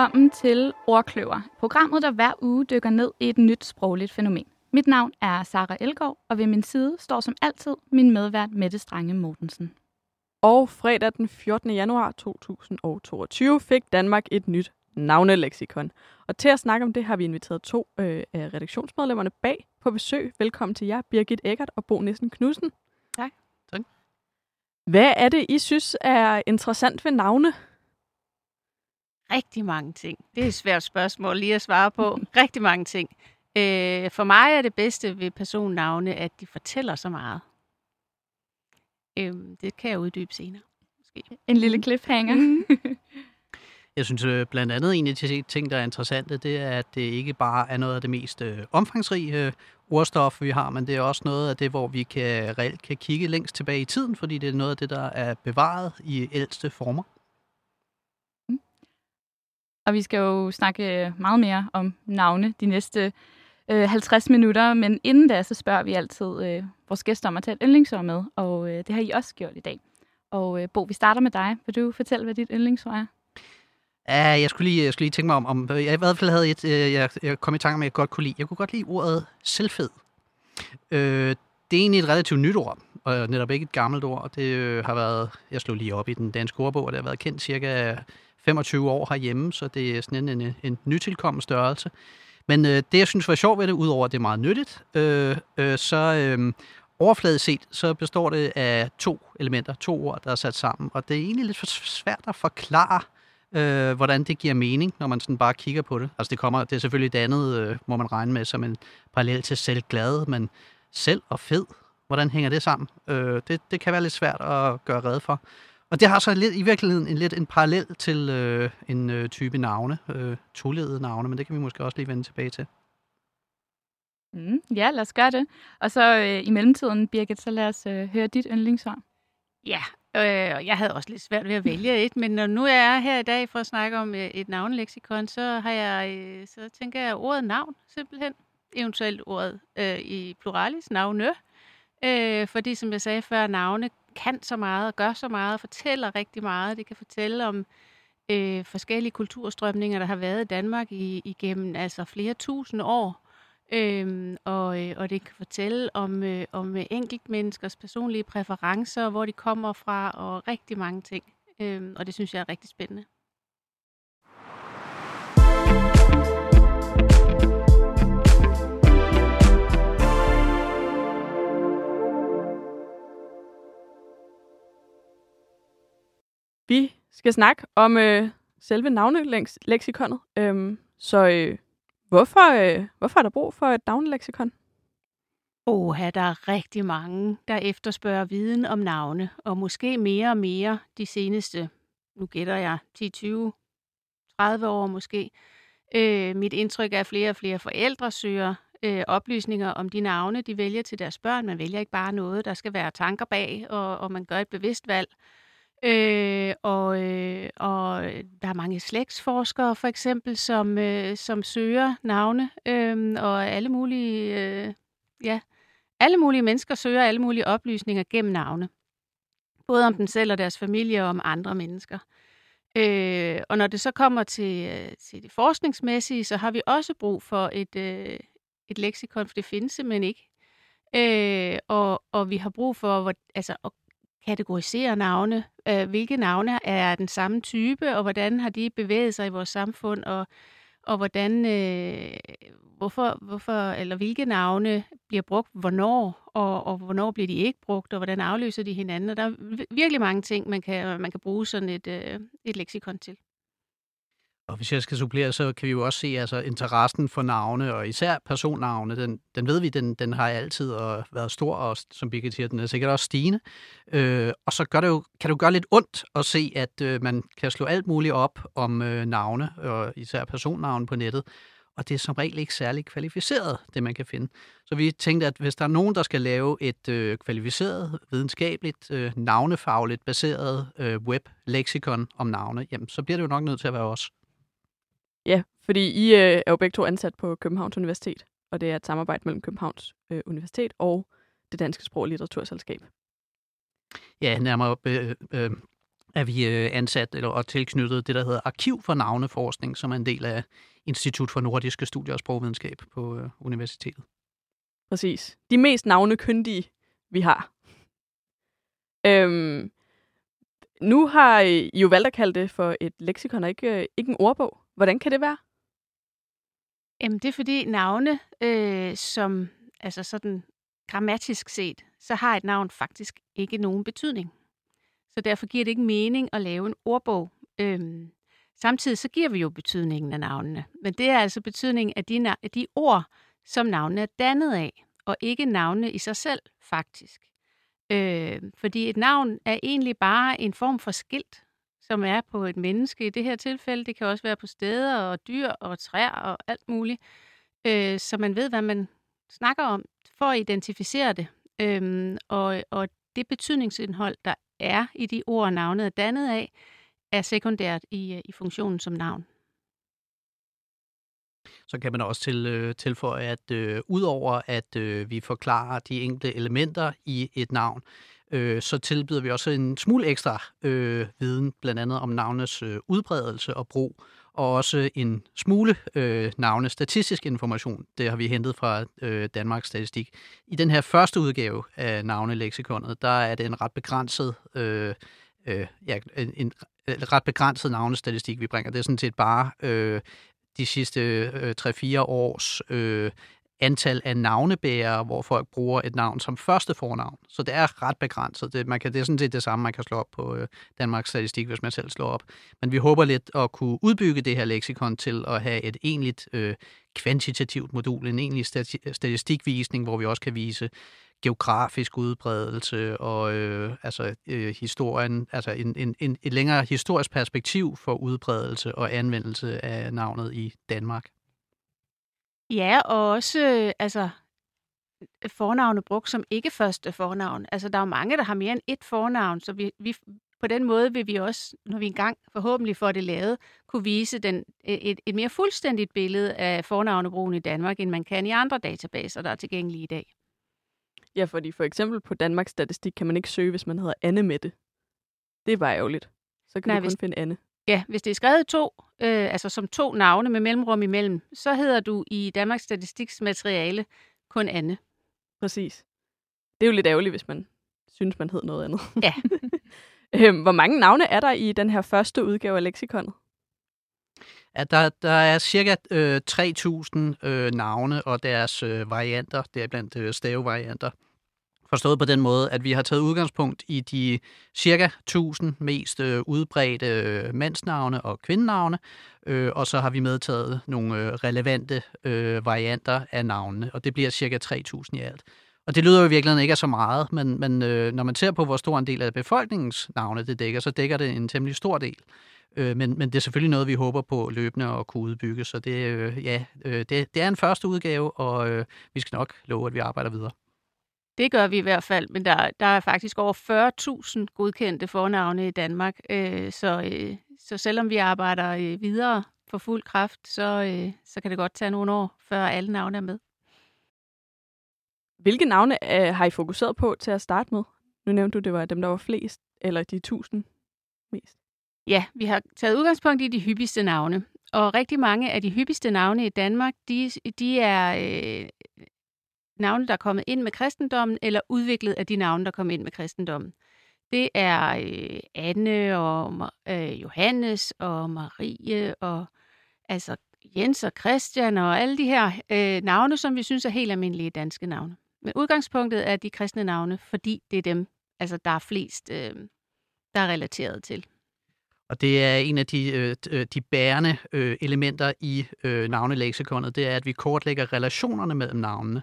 velkommen til Ordkløver, programmet, der hver uge dykker ned i et nyt sprogligt fænomen. Mit navn er Sara Elgaard, og ved min side står som altid min medvært Mette Strange Mortensen. Og fredag den 14. januar 2022 fik Danmark et nyt navneleksikon. Og til at snakke om det har vi inviteret to øh, af redaktionsmedlemmerne bag på besøg. Velkommen til jer, Birgit Eggert og Bo Nissen Knudsen. Tak. Tak. Hvad er det, I synes er interessant ved navne? Rigtig mange ting. Det er et svært spørgsmål lige at svare på. Rigtig mange ting. Øh, for mig er det bedste ved personnavne, at de fortæller så meget. Øh, det kan jeg uddybe senere. Måske. En lille cliffhanger. Jeg synes øh, blandt andet en af de ting, der er interessante, det er, at det ikke bare er noget af det mest øh, omfangsrige øh, ordstof, vi har, men det er også noget af det, hvor vi kan reelt kan kigge længst tilbage i tiden, fordi det er noget af det, der er bevaret i ældste former. Og vi skal jo snakke meget mere om navne de næste øh, 50 minutter, men inden da, så spørger vi altid øh, vores gæster om at tage et yndlingsord med, og øh, det har I også gjort i dag. Og øh, Bo, vi starter med dig. Vil du fortælle, hvad dit yndlingsord er? Ja, jeg skulle lige, jeg skulle lige tænke mig om, om øh, jeg i hvert fald havde et, øh, jeg, jeg kom i tanke med, at jeg godt kunne lide. Jeg kunne godt lide ordet selvfed. Øh, det er egentlig et relativt nyt ord, og netop ikke et gammelt ord. Det øh, har været, jeg slog lige op i den danske ordbog, og det har været kendt cirka 25 år herhjemme, så det er sådan en, en, en nytilkommen størrelse. Men øh, det, jeg synes var sjovt ved det, udover at det er meget nyttigt, øh, øh, så øh, overfladisk set, så består det af to elementer, to ord, der er sat sammen. Og det er egentlig lidt for svært at forklare, øh, hvordan det giver mening, når man sådan bare kigger på det. Altså det kommer, det er selvfølgelig dannet, andet, øh, må man regne med, som en parallel til selvglad, men selv og fed, hvordan hænger det sammen? Øh, det, det kan være lidt svært at gøre red for. Og det har så lidt, i virkeligheden en, lidt en parallel til øh, en øh, type navne, øh, toledede navne, men det kan vi måske også lige vende tilbage til. Mm, ja, lad os gøre det. Og så øh, i mellemtiden, Birgit, så lad os øh, høre dit yndlingsord. Ja, øh, jeg havde også lidt svært ved at vælge et, men når nu jeg er her i dag for at snakke om øh, et navneleksikon, så har jeg, øh, så tænker jeg ordet navn simpelthen. Eventuelt ordet øh, i pluralis, navne. Øh, fordi som jeg sagde før, navne kan så meget og gør så meget og fortæller rigtig meget. Det kan fortælle om øh, forskellige kulturstrømninger, der har været i Danmark i, igennem altså flere tusind år. Øhm, og, øh, og det kan fortælle om, øh, om øh, enkeltmenneskers personlige præferencer, hvor de kommer fra, og rigtig mange ting. Øhm, og det synes jeg er rigtig spændende. Vi skal snakke om øh, selve navneleksikonet. Øhm, så øh, hvorfor, øh, hvorfor er der brug for et navneleksikon? Åh, der er rigtig mange, der efterspørger viden om navne, og måske mere og mere de seneste, nu gætter jeg, 10, 20, 30 år måske. Øh, mit indtryk er, at flere og flere forældre søger øh, oplysninger om de navne, de vælger til deres børn. Man vælger ikke bare noget, der skal være tanker bag, og, og man gør et bevidst valg. Øh, og, øh, og der er mange slægtsforskere for eksempel, som, øh, som søger navne, øh, og alle mulige, øh, ja, alle mulige mennesker søger alle mulige oplysninger gennem navne. Både om dem selv og deres familie og om andre mennesker. Øh, og når det så kommer til, øh, til det forskningsmæssige, så har vi også brug for et, øh, et leksikon, for det findes simpelthen ikke. Øh, og, og vi har brug for hvor, altså, at kategorisere navne. Øh, hvilke navne er den samme type, og hvordan har de bevæget sig i vores samfund, og, og hvordan, øh, hvorfor, hvorfor, eller hvilke navne bliver brugt hvornår, og, og hvornår bliver de ikke brugt, og hvordan afløser de hinanden. Og der er virkelig mange ting, man kan, man kan bruge sådan et, øh, et leksikon til. Og hvis jeg skal supplere, så kan vi jo også se, altså interessen for navne, og især personnavne, den, den ved vi, den, den har altid øh, været stor, og som Birgit siger, den er sikkert også stigende. Øh, og så gør det jo, kan det jo gøre lidt ondt at se, at øh, man kan slå alt muligt op om øh, navne, og især personnavne på nettet, og det er som regel ikke særlig kvalificeret, det man kan finde. Så vi tænkte, at hvis der er nogen, der skal lave et øh, kvalificeret, videnskabeligt, øh, navnefagligt baseret øh, web-leksikon om navne, jamen, så bliver det jo nok nødt til at være os. Ja, fordi I øh, er jo begge to ansat på Københavns Universitet, og det er et samarbejde mellem Københavns øh, Universitet og det Danske Sprog- og Litteraturselskab. Ja, nærmere øh, øh, er vi øh, ansat eller, og tilknyttet det, der hedder Arkiv for Navneforskning, som er en del af Institut for Nordiske Studier og Sprogvidenskab på øh, universitetet. Præcis. De mest navnekyndige, vi har. Øhm, nu har I jo valgt at kalde det for et leksikon og ikke, ikke en ordbog. Hvordan kan det være? Jamen, det er fordi navne, øh, som altså sådan grammatisk set, så har et navn faktisk ikke nogen betydning. Så derfor giver det ikke mening at lave en ordbog. Øhm, samtidig så giver vi jo betydningen af navnene. Men det er altså betydningen af de, af de ord, som navnene er dannet af, og ikke navnene i sig selv, faktisk. Øh, fordi et navn er egentlig bare en form for skilt, som er på et menneske i det her tilfælde. Det kan også være på steder og dyr og træer og alt muligt. Øh, så man ved, hvad man snakker om, for at identificere det. Øhm, og, og det betydningsindhold, der er i de ord, navnet er dannet af, er sekundært i, øh, i funktionen som navn. Så kan man også til, øh, tilføje, at øh, udover at øh, vi forklarer de enkelte elementer i et navn, øh, så tilbyder vi også en smule ekstra øh, viden, blandt andet om navnes øh, udbredelse og brug, og også en smule øh, navne statistisk information. Det har vi hentet fra øh, Danmarks Statistik. I den her første udgave af navneleksikonet, der er det en ret begrænset øh, øh, ja, en, en ret begrænset navnestatistik, vi bringer. Det er sådan set bare øh, de sidste øh, 3-4 års øh, antal af navnebærere, hvor folk bruger et navn som første fornavn. Så det er ret begrænset. Det, man kan, det er sådan set det samme, man kan slå op på øh, Danmarks Statistik, hvis man selv slår op. Men vi håber lidt at kunne udbygge det her leksikon til at have et egentligt øh, kvantitativt modul, en egentlig statistikvisning, hvor vi også kan vise geografisk udbredelse og øh, altså øh, historien, altså en, en, en, et længere historisk perspektiv for udbredelse og anvendelse af navnet i Danmark. Ja, og også øh, altså fornavne brugt som ikke første fornavn. Altså der er jo mange, der har mere end ét fornavn, så vi, vi på den måde vil vi også, når vi engang forhåbentlig får det lavet, kunne vise den, et, et mere fuldstændigt billede af fornavnebrugen i Danmark, end man kan i andre databaser, der er tilgængelige i dag. Ja, fordi for eksempel på Danmarks Statistik kan man ikke søge, hvis man hedder Anne Mette. Det er bare ærgerligt. Så kan Nej, du kun hvis, finde Anne. Ja, hvis det er skrevet to, øh, altså som to navne med mellemrum imellem, så hedder du i Danmarks Statistiks materiale kun Anne. Præcis. Det er jo lidt ærgerligt, hvis man synes, man hed noget andet. Ja. øhm, hvor mange navne er der i den her første udgave af leksikonet? Ja, der, der er cirka øh, 3.000 øh, navne og deres øh, varianter, deriblandt øh, stavevarianter. Forstået på den måde, at vi har taget udgangspunkt i de cirka 1000 mest øh, udbredte øh, mandsnavne og kvindenavne, øh, og så har vi medtaget nogle øh, relevante øh, varianter af navnene, og det bliver cirka 3000 i alt. Og det lyder jo i virkeligheden ikke af så meget, men, men øh, når man ser på, hvor stor en del af befolkningens navne det dækker, så dækker det en temmelig stor del. Øh, men, men det er selvfølgelig noget, vi håber på løbende at kunne udbygge, så det, øh, ja, øh, det, det er en første udgave, og øh, vi skal nok love, at vi arbejder videre. Det gør vi i hvert fald, men der, der er faktisk over 40.000 godkendte fornavne i Danmark. Øh, så, øh, så selvom vi arbejder øh, videre for fuld kraft, så, øh, så kan det godt tage nogle år, før alle navne er med. Hvilke navne øh, har I fokuseret på til at starte med? Nu nævnte du, det var dem, der var flest, eller de tusind mest. Ja, vi har taget udgangspunkt i de hyppigste navne. Og rigtig mange af de hyppigste navne i Danmark, de, de er øh, navne, der er kommet ind med kristendommen, eller udviklet af de navne, der kom ind med kristendommen. Det er øh, Anne og øh, Johannes og Marie og altså Jens og Christian og alle de her øh, navne, som vi synes er helt almindelige danske navne. Men udgangspunktet er de kristne navne, fordi det er dem, altså der er flest, øh, der er relateret til. Og det er en af de, øh, øh de bærende øh, elementer i øh, navneleksikonet, det er, at vi kortlægger relationerne mellem navnene.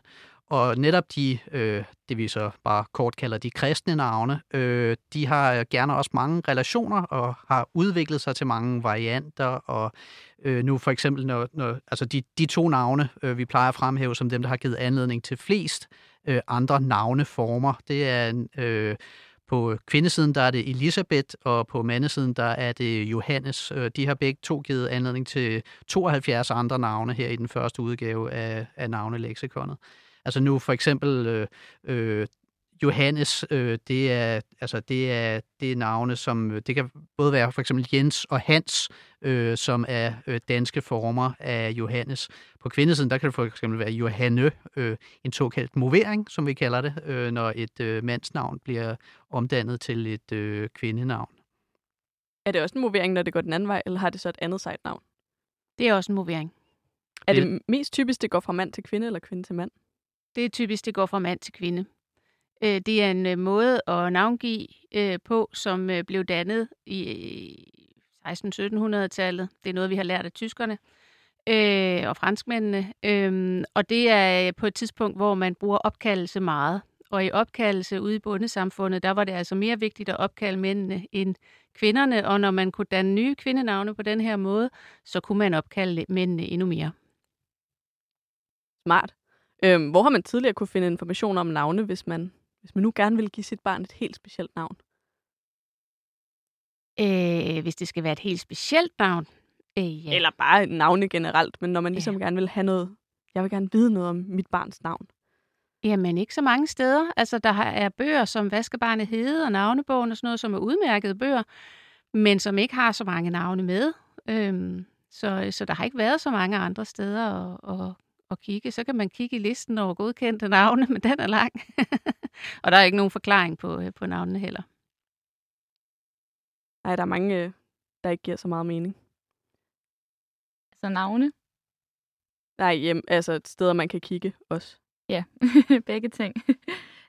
Og netop de, øh, det vi så bare kort kalder de kristne navne, øh, de har øh, gerne også mange relationer og har udviklet sig til mange varianter. Og øh, nu for eksempel, når, når, altså de, de to navne, øh, vi plejer at fremhæve som dem, der har givet anledning til flest øh, andre navneformer, det er øh, på kvindesiden der er det Elisabeth, og på mandesiden der er det Johannes. Øh, de har begge to givet anledning til 72 andre navne her i den første udgave af, af navneleksikonet. Altså nu for eksempel øh, øh, Johannes, øh, det er altså det er det er navne som det kan både være for eksempel Jens og Hans, øh, som er øh, danske former af Johannes. På kvindesiden der kan det for eksempel være Johanne, øh, en såkaldt movering, som vi kalder det, øh, når et øh, mandsnavn bliver omdannet til et øh, kvindenavn. Er det også en movering, når det går den anden vej, eller har det så et andet sejt navn? Det er også en movering. Er Det- det mest typisk, det går fra mand til kvinde, eller kvinde til mand? Det er typisk, det går fra mand til kvinde. Øh, Det er en øh, måde at navngive øh, på, som øh, blev dannet i øh, 16-1700-tallet. Det er noget, vi har lært af tyskerne øh, og franskmændene. Øhm, Og det er øh, på et tidspunkt, hvor man bruger opkaldelse meget. Og i opkaldelse ude i bondesamfundet, der var det altså mere vigtigt at opkalde mændene end kvinderne. Og når man kunne danne nye kvindenavne på den her måde, så kunne man opkalde mændene endnu mere. Smart. Øhm, hvor har man tidligere kunne finde information om navne, hvis man, hvis man nu gerne vil give sit barn et helt specielt navn? Øh, hvis det skal være et helt specielt navn. Øh, ja. Eller bare navne generelt, men når man ligesom Ja. gerne vil have noget, jeg vil gerne vide noget om mit barns navn. Jamen ikke så mange steder. Altså der er bøger som Hvad skal barnet hedde og navnebogen og sådan noget, som er udmærkede bøger, men som ikke har så mange navne med. Øhm, så, så der har ikke været så mange andre steder at, at, at kigge. Så kan man kigge i listen over godkendte navne, men den er lang. og der er ikke nogen forklaring på, øh, på navnene heller. Nej, der er mange, øh, der ikke giver så meget mening. Altså navne. Nej, hjem, altså steder, man kan kigge også. Ja, begge ting.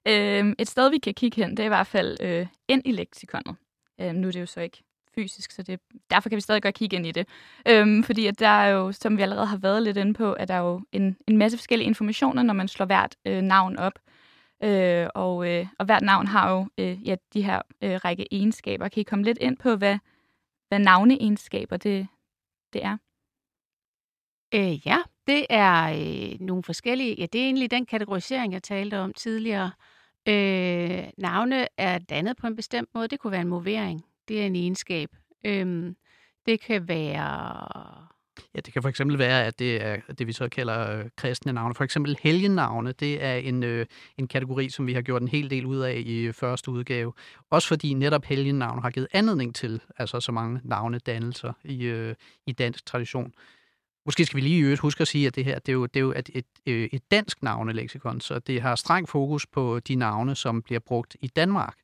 øhm, et sted, vi kan kigge hen, det er i hvert fald øh, ind i leksikonet. Øhm, nu er det jo så ikke fysisk, så det, derfor kan vi stadig godt kigge ind i det. Øhm, fordi at der er jo, som vi allerede har været lidt inde på, at der er jo en, en masse forskellige informationer, når man slår hvert øh, navn op. Øh, og, øh, og hvert navn har jo øh, ja, de her øh, række egenskaber. Kan I komme lidt ind på, hvad, hvad navneegenskaber det, det er? Øh, ja, det er øh, nogle forskellige. Ja, det er egentlig den kategorisering, jeg talte om tidligere. Øh, navne er dannet på en bestemt måde. Det kunne være en movering. Det er en egenskab. Øhm, det kan være... Ja, det kan for eksempel være, at det er det, vi så kalder øh, kristne navne. For eksempel helgennavne, det er en, øh, en kategori, som vi har gjort en hel del ud af i øh, første udgave. Også fordi netop helgennavne har givet anledning til altså så mange navnedannelser i, øh, i dansk tradition. Måske skal vi lige i øvrigt huske at sige, at det her det er jo, det er jo et, et, et dansk navneleksikon, så det har streng fokus på de navne, som bliver brugt i Danmark.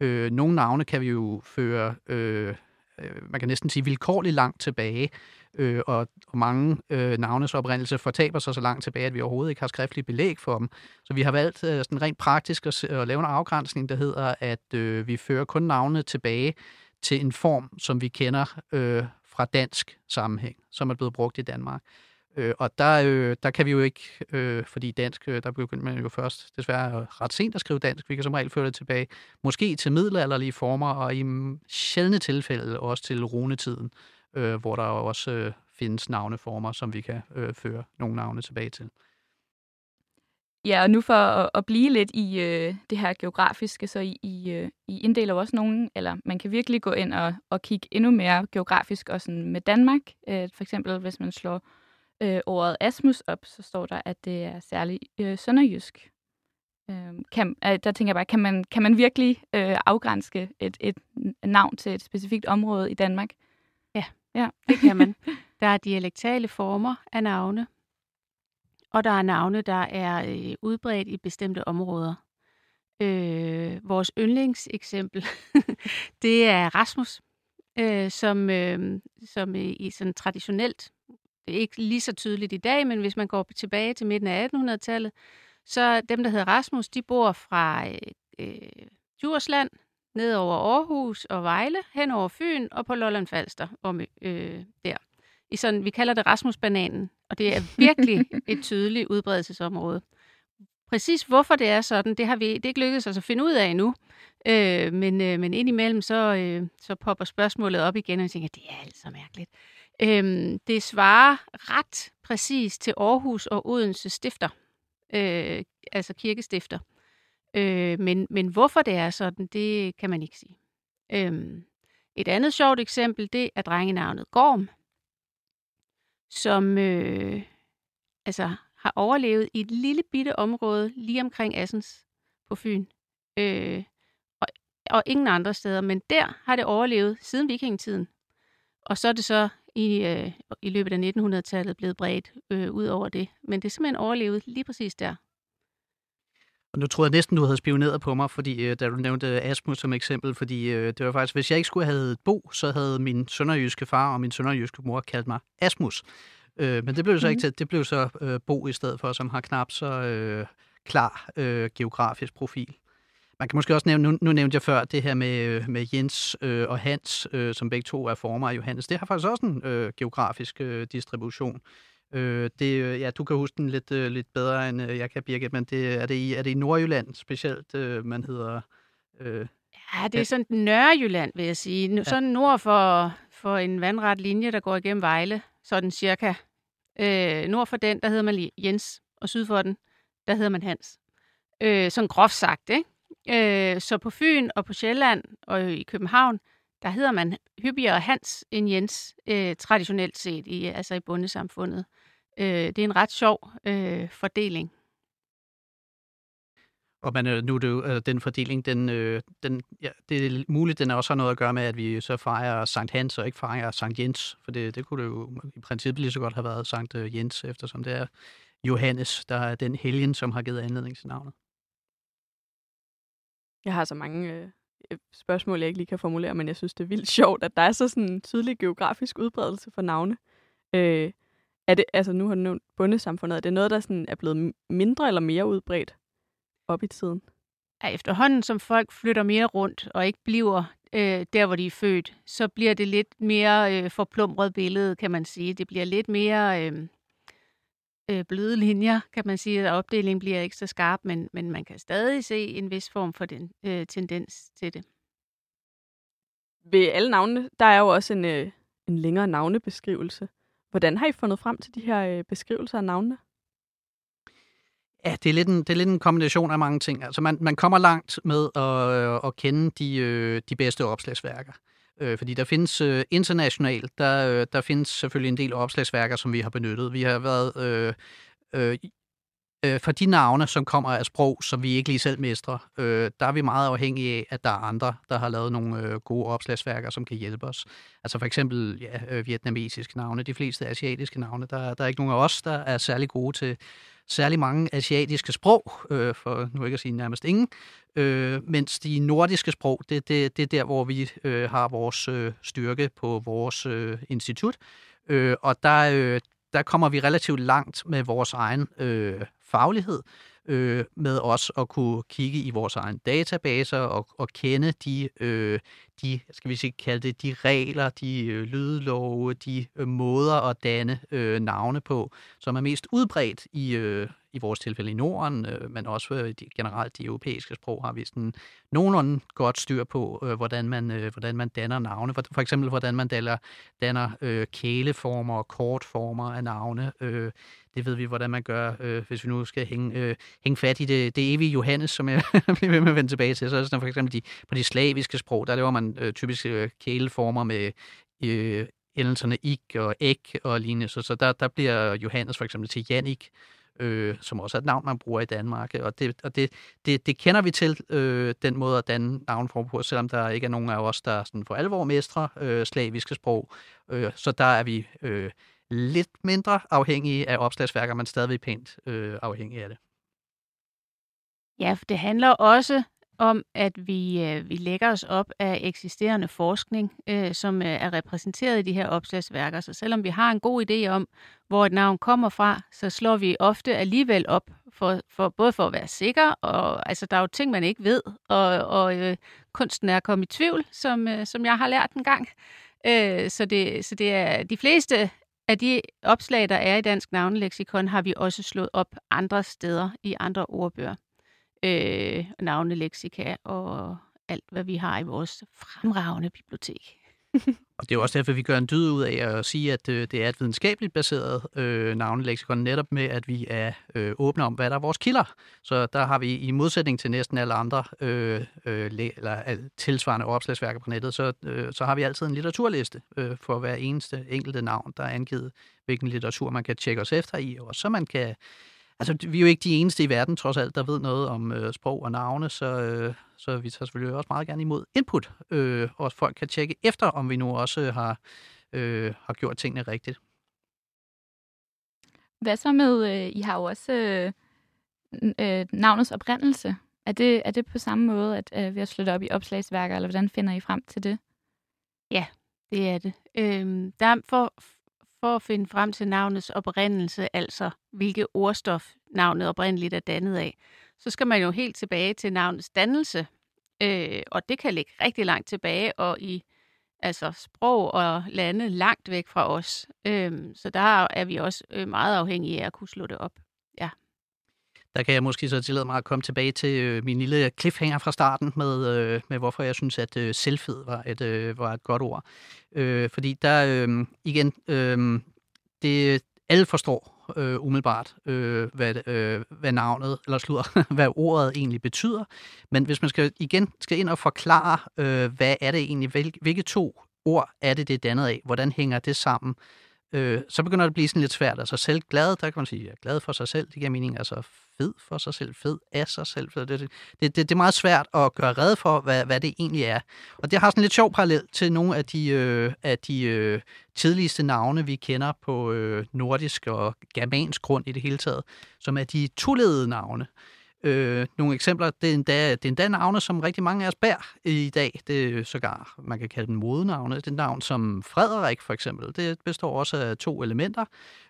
Øh, nogle navne kan vi jo føre, øh, øh, man kan næsten sige, vilkårligt langt tilbage, øh, og, og mange øh, navnes oprindelse fortaber sig så langt tilbage, at vi overhovedet ikke har skriftligt belæg for dem. Så vi har valgt øh, sådan rent praktisk at, at lave en afgrænsning, der hedder, at øh, vi fører kun navnene tilbage til en form, som vi kender øh, fra dansk sammenhæng, som er blevet brugt i Danmark. Øh, og der, øh, der kan vi jo ikke, øh, fordi dansk, øh, der begyndte man jo først desværre ret sent at skrive dansk. Vi kan som regel føre det tilbage, måske til middelalderlige former, og i sjældne tilfælde også til runetiden, øh, hvor der jo også øh, findes navneformer, som vi kan øh, føre nogle navne tilbage til. Ja, og nu for at, at blive lidt i øh, det her geografiske, så I, I, øh, I inddeler også nogen, eller man kan virkelig gå ind og, og kigge endnu mere geografisk, og sådan med Danmark. Øh, for eksempel, hvis man slår øh, ordet Asmus op, så står der, at det er særligt øh, sønderjysk. Øh, kan, øh, der tænker jeg bare, kan man, kan man virkelig øh, afgrænske et, et navn til et specifikt område i Danmark? Det kan man. Der er dialektale former af navne, og der er navne, der er øh, udbredt i bestemte områder. Øh, vores yndlingseksempel, det er Rasmus, øh, som, øh, som i, i sådan traditionelt, det er ikke lige så tydeligt i dag, men hvis man går tilbage til midten af 1800-tallet, så dem, der hedder Rasmus, de bor fra øh, øh, Djursland, ned over Aarhus og Vejle, hen over Fyn og på Lolland Falster, om, øh, der. I sådan, vi kalder det Rasmusbananen, og det er virkelig et tydeligt udbredelsesområde. Præcis hvorfor det er sådan, det har vi det er ikke lykkedes os at finde ud af endnu. Øh, men, øh, men indimellem så, øh, så popper spørgsmålet op igen, og jeg tænker, det er altså mærkeligt. Øh, det svarer ret præcis til Aarhus og Odense stifter, øh, altså kirkestifter. Øh, men, men hvorfor det er sådan, det kan man ikke sige. Øhm, et andet sjovt eksempel, det er drengenavnet Gorm, som øh, altså har overlevet i et lille bitte område lige omkring Assens på Fyn. øh, og, og ingen andre steder. Men der har det overlevet siden vikingetiden. Og så er det så i, øh, i løbet af 1900-tallet blevet bredt øh, ud over det. Men det er simpelthen overlevet lige præcis der. Og nu troede jeg næsten, du havde spioneret på mig, fordi øh, da du nævnte Asmus som eksempel, fordi øh, det var faktisk, hvis jeg ikke skulle have heddet Bo, så havde min sønderjyske far og min sønderjyske mor kaldt mig Asmus. Øh, men det blev så mm. ikke til, det blev så øh, Bo i stedet for, som har knap så øh, klar øh, geografisk profil. Man kan måske også nævne, nu, nu nævnte jeg før det her med, øh, med Jens øh, og Hans, øh, som begge to er former af Johannes. Det har faktisk også en øh, geografisk øh, distribution. Øh, det, øh, ja, du kan huske den lidt, øh, lidt bedre, end øh, jeg kan, Birgit, men det, er, det i, er det i Nordjylland specielt, øh, man hedder... Øh, ja, det er sådan Nørrejylland, vil jeg sige. Ja. Sådan nord for, for en vandret linje, der går igennem Vejle, sådan cirka. Øh, nord for den, der hedder man Jens, og syd for den, der hedder man Hans. Øh, sådan groft sagt, ikke? Øh, så på Fyn og på Sjælland og i København, der hedder man hyppigere Hans end Jens, øh, traditionelt set, i, altså i bundesamfundet. Øh, det er en ret sjov øh, fordeling. Og man, øh, nu er det jo, øh, den fordeling, den, øh, den, ja, det er muligt, den også har noget at gøre med, at vi så fejrer Sankt Hans og ikke fejrer Sankt Jens. For det, det kunne det jo i princippet lige så godt have været Sankt Jens, eftersom det er Johannes, der er den helgen, som har givet anledning til navnet. Jeg har så mange øh, øh, spørgsmål, jeg ikke lige kan formulere, men jeg synes, det er vildt sjovt, at der er så sådan en tydelig geografisk udbredelse for navne. Øh, er det, altså nu har du nævnt bundesamfundet, er det noget, der sådan er blevet mindre eller mere udbredt op i tiden? Ja, efterhånden, som folk flytter mere rundt og ikke bliver øh, der, hvor de er født, så bliver det lidt mere øh, forplumret billede, kan man sige. Det bliver lidt mere øh, øh, bløde linjer, kan man sige, at opdelingen bliver ikke så skarp, men, men man kan stadig se en vis form for den øh, tendens til det. Ved alle navne, der er jo også en, øh, en længere navnebeskrivelse. Hvordan har I fundet frem til de her øh, beskrivelser af navnene? Ja, det er, lidt en, det er lidt en kombination af mange ting. Altså man, man kommer langt med at, øh, at kende de, øh, de bedste opslagsværker. Øh, fordi der findes øh, internationalt, der, øh, der findes selvfølgelig en del opslagsværker, som vi har benyttet. Vi har været øh, øh, øh, for de navne, som kommer af sprog, som vi ikke lige selv mestrer, øh, der er vi meget afhængige af, at der er andre, der har lavet nogle øh, gode opslagsværker, som kan hjælpe os. Altså for eksempel ja, øh, vietnamesiske navne, de fleste asiatiske navne. Der, der er ikke nogen af os, der er særlig gode til særlig mange asiatiske sprog, øh, for nu ikke at sige nærmest ingen, øh, mens de nordiske sprog, det, det, det er der, hvor vi øh, har vores øh, styrke på vores øh, institut. Øh, og der, øh, der kommer vi relativt langt med vores egen øh, faglighed, øh, med os at kunne kigge i vores egen databaser og, og kende de, øh, de, skal vi sige, kalde det, de regler, de øh, lydlove, de øh, måder at danne øh, navne på, som er mest udbredt i, øh, i vores tilfælde i Norden, øh, men også øh, de, generelt de europæiske sprog har vi sådan nogenlunde godt styr på, øh, hvordan, man, øh, hvordan man danner navne. For, for eksempel, hvordan man danner, danner øh, kæleformer og kortformer af navne. Øh, det ved vi, hvordan man gør, øh, hvis vi nu skal hænge, øh, hænge fat i det, det evige Johannes, som jeg bliver ved med at vende tilbage til. Så er det sådan, for eksempel de, på de slaviske sprog, der laver man øh, typisk øh, kæleformer med øh, endelserne ik og æg og lignende. Så, så der, der bliver Johannes for eksempel til Jannik, øh, som også er et navn, man bruger i Danmark. Og det, og det, det, det kender vi til, øh, den måde at danne navnform på, selvom der ikke er nogen af os, der sådan for alvor mestre øh, slaviske sprog. Øh, så der er vi øh, lidt mindre afhængige af opslagsværker, men stadigvæk pænt øh, afhængige af det. Ja, for det handler også om, at vi, øh, vi lægger os op af eksisterende forskning, øh, som øh, er repræsenteret i de her opslagsværker. Så selvom vi har en god idé om, hvor et navn kommer fra, så slår vi ofte alligevel op, for, for, både for at være sikker, og altså, der er jo ting, man ikke ved, og, og øh, kunsten er at komme i tvivl, som, øh, som jeg har lært en gang. Øh, så, det, så det er de fleste af de opslag, der er i Dansk Navneleksikon, har vi også slået op andre steder i andre ordbøger øh, navneleksika og alt, hvad vi har i vores fremragende bibliotek. og det er også derfor, vi gør en dyd ud af at sige, at øh, det er et videnskabeligt baseret øh, navneleksikon, netop med, at vi er øh, åbne om, hvad der er vores kilder. Så der har vi i modsætning til næsten alle andre øh, øh, eller tilsvarende opslagsværker på nettet, så, øh, så har vi altid en litteraturliste øh, for hver eneste enkelte navn, der er angivet, hvilken litteratur man kan tjekke os efter i, og så man kan Altså, vi er jo ikke de eneste i verden, trods alt, der ved noget om øh, sprog og navne, så, øh, så vi tager selvfølgelig også meget gerne imod input, øh, og folk kan tjekke efter, om vi nu også har, øh, har gjort tingene rigtigt. Hvad så med, øh, I har jo også øh, øh, navnets oprindelse. Er det, er det på samme måde, at øh, vi har slået op i opslagsværker, eller hvordan finder I frem til det? Ja, det er det. Øhm, der for, for at finde frem til navnets oprindelse, altså hvilke ordstof navnet oprindeligt er dannet af, så skal man jo helt tilbage til navnets dannelse. Øh, og det kan ligge rigtig langt tilbage, og i altså sprog og lande langt væk fra os. Øh, så der er vi også øh, meget afhængige af at kunne slå det op. Der kan jeg måske så tillade mig at komme tilbage til øh, min lille cliffhanger fra starten med, øh, med hvorfor jeg synes, at øh, selvfed var et, øh, var et godt ord. Øh, fordi der øh, igen, øh, det, alle forstår øh, umiddelbart, øh, hvad, øh, hvad navnet, eller slutter, hvad ordet egentlig betyder. Men hvis man skal igen skal ind og forklare, øh, hvad er det egentlig, hvil, hvilke to ord er det, det er dannet af, hvordan hænger det sammen, øh, så begynder det at blive sådan lidt svært. Altså selv glad, der kan man sige, at jeg er glad for sig selv, det giver mening. Altså fed for sig selv, fed af sig selv. Det, det, det, det er meget svært at gøre red for, hvad, hvad det egentlig er. Og det har sådan lidt sjov parallel til nogle af de, øh, af de øh, tidligste navne, vi kender på øh, nordisk og germansk grund i det hele taget, som er de toledede navne. Øh, nogle eksempler, det er, endda, det er endda navne, som rigtig mange af os bærer i dag. Det er sågar, man kan kalde dem modenavne. Det er navn som Frederik for eksempel. Det består også af to elementer,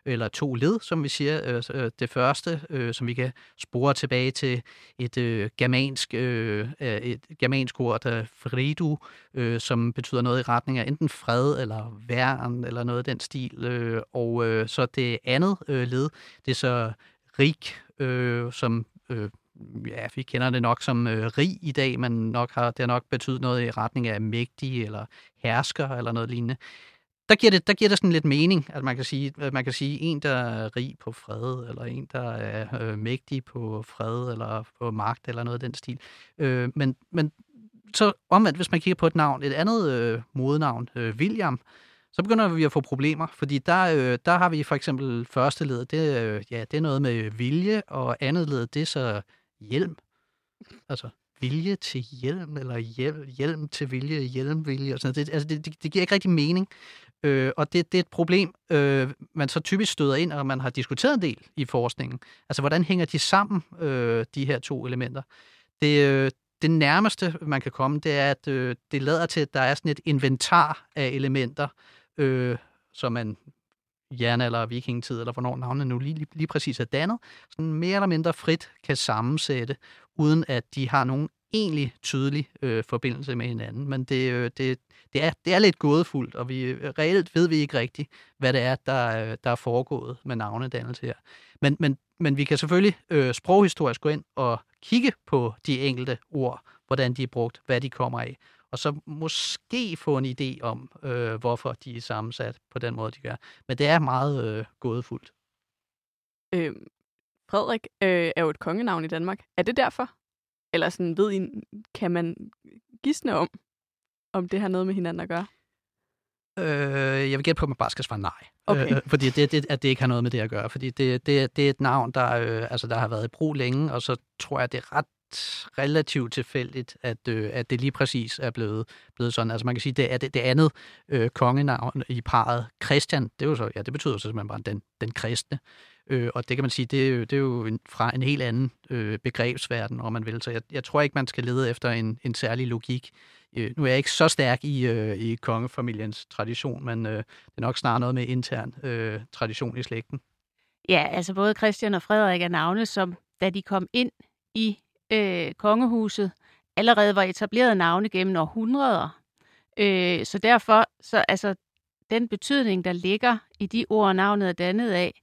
eller to led, som vi siger. Øh, øh det første, øh, som vi kan spore tilbage til et øh, germansk, øh, øh et germansk ord, der fridu, øh, som betyder noget i retning af enten fred eller værn, eller noget af den stil. Øh, og øh, så det andet øh, led, det er så rig, øh, som øh, ja, vi kender det nok som øh, rig i dag, men nok har, det har nok betydet noget i retning af mægtig eller hersker eller noget lignende. Der giver, det, der giver det sådan lidt mening, at man kan sige, at man kan sige en, der er rig på fred, eller en, der er øh, mægtig på fred, eller på magt, eller noget af den stil. Øh, men, men så omvendt, hvis man kigger på et navn, et andet øh, modenavn, øh, William, så begynder vi at få problemer, fordi der, øh, der har vi for eksempel første led, det, øh, ja, det er noget med vilje, og andet led, det er så hjelm. Altså, vilje til hjelm, eller hjelm, hjelm til vilje, hjelmvilje, og sådan noget. Det, altså, det, det, det giver ikke rigtig mening. Øh, og det, det er et problem, øh, man så typisk støder ind, og man har diskuteret en del i forskningen. Altså, hvordan hænger de sammen, øh, de her to elementer? Det, øh, det nærmeste, man kan komme, det er, at øh, det lader til, at der er sådan et inventar af elementer, øh, som man jern- eller vikingetid, eller hvornår navnene nu lige, lige, lige præcis er dannet, sådan mere eller mindre frit kan sammensætte, uden at de har nogen egentlig tydelig øh, forbindelse med hinanden. Men det, øh, det, det, er, det er lidt gådefuldt, og vi øh, reelt ved vi ikke rigtigt, hvad det er, der, øh, der er foregået med navnedannelse her. Men, men, men vi kan selvfølgelig øh, sproghistorisk gå ind og kigge på de enkelte ord, hvordan de er brugt, hvad de kommer af, og så måske få en idé om, øh, hvorfor de er sammensat på den måde, de gør. Men det er meget øh, gådefuldt. Øh, Frederik øh, er jo et kongenavn i Danmark. Er det derfor? Eller sådan, ved I, kan man gisne om, om det har noget med hinanden at gøre? Øh, jeg vil gætte på, at man bare skal svare nej. Okay. Øh, fordi det, det, at det ikke har noget med det at gøre. Fordi det, det, det er et navn, der, øh, altså, der har været i brug længe, og så tror jeg, det er ret relativt tilfældigt, at, øh, at det lige præcis er blevet, blevet sådan. Altså man kan sige, det er det, det andet øh, kongenavn i parret. Christian, det er jo så, ja, det betyder så simpelthen bare den, den kristne. Øh, og det kan man sige, det er jo, det er jo en, fra en helt anden øh, begrebsverden, om man vil. Så jeg, jeg tror ikke, man skal lede efter en, en særlig logik. Øh, nu er jeg ikke så stærk i, øh, i kongefamiliens tradition, men øh, det er nok snarere noget med intern øh, tradition i slægten. Ja, altså både Christian og Frederik er navne, som da de kom ind i øh, kongehuset allerede var etableret navne gennem århundreder. Øh, så derfor, så altså, den betydning, der ligger i de ord, navnet er dannet af,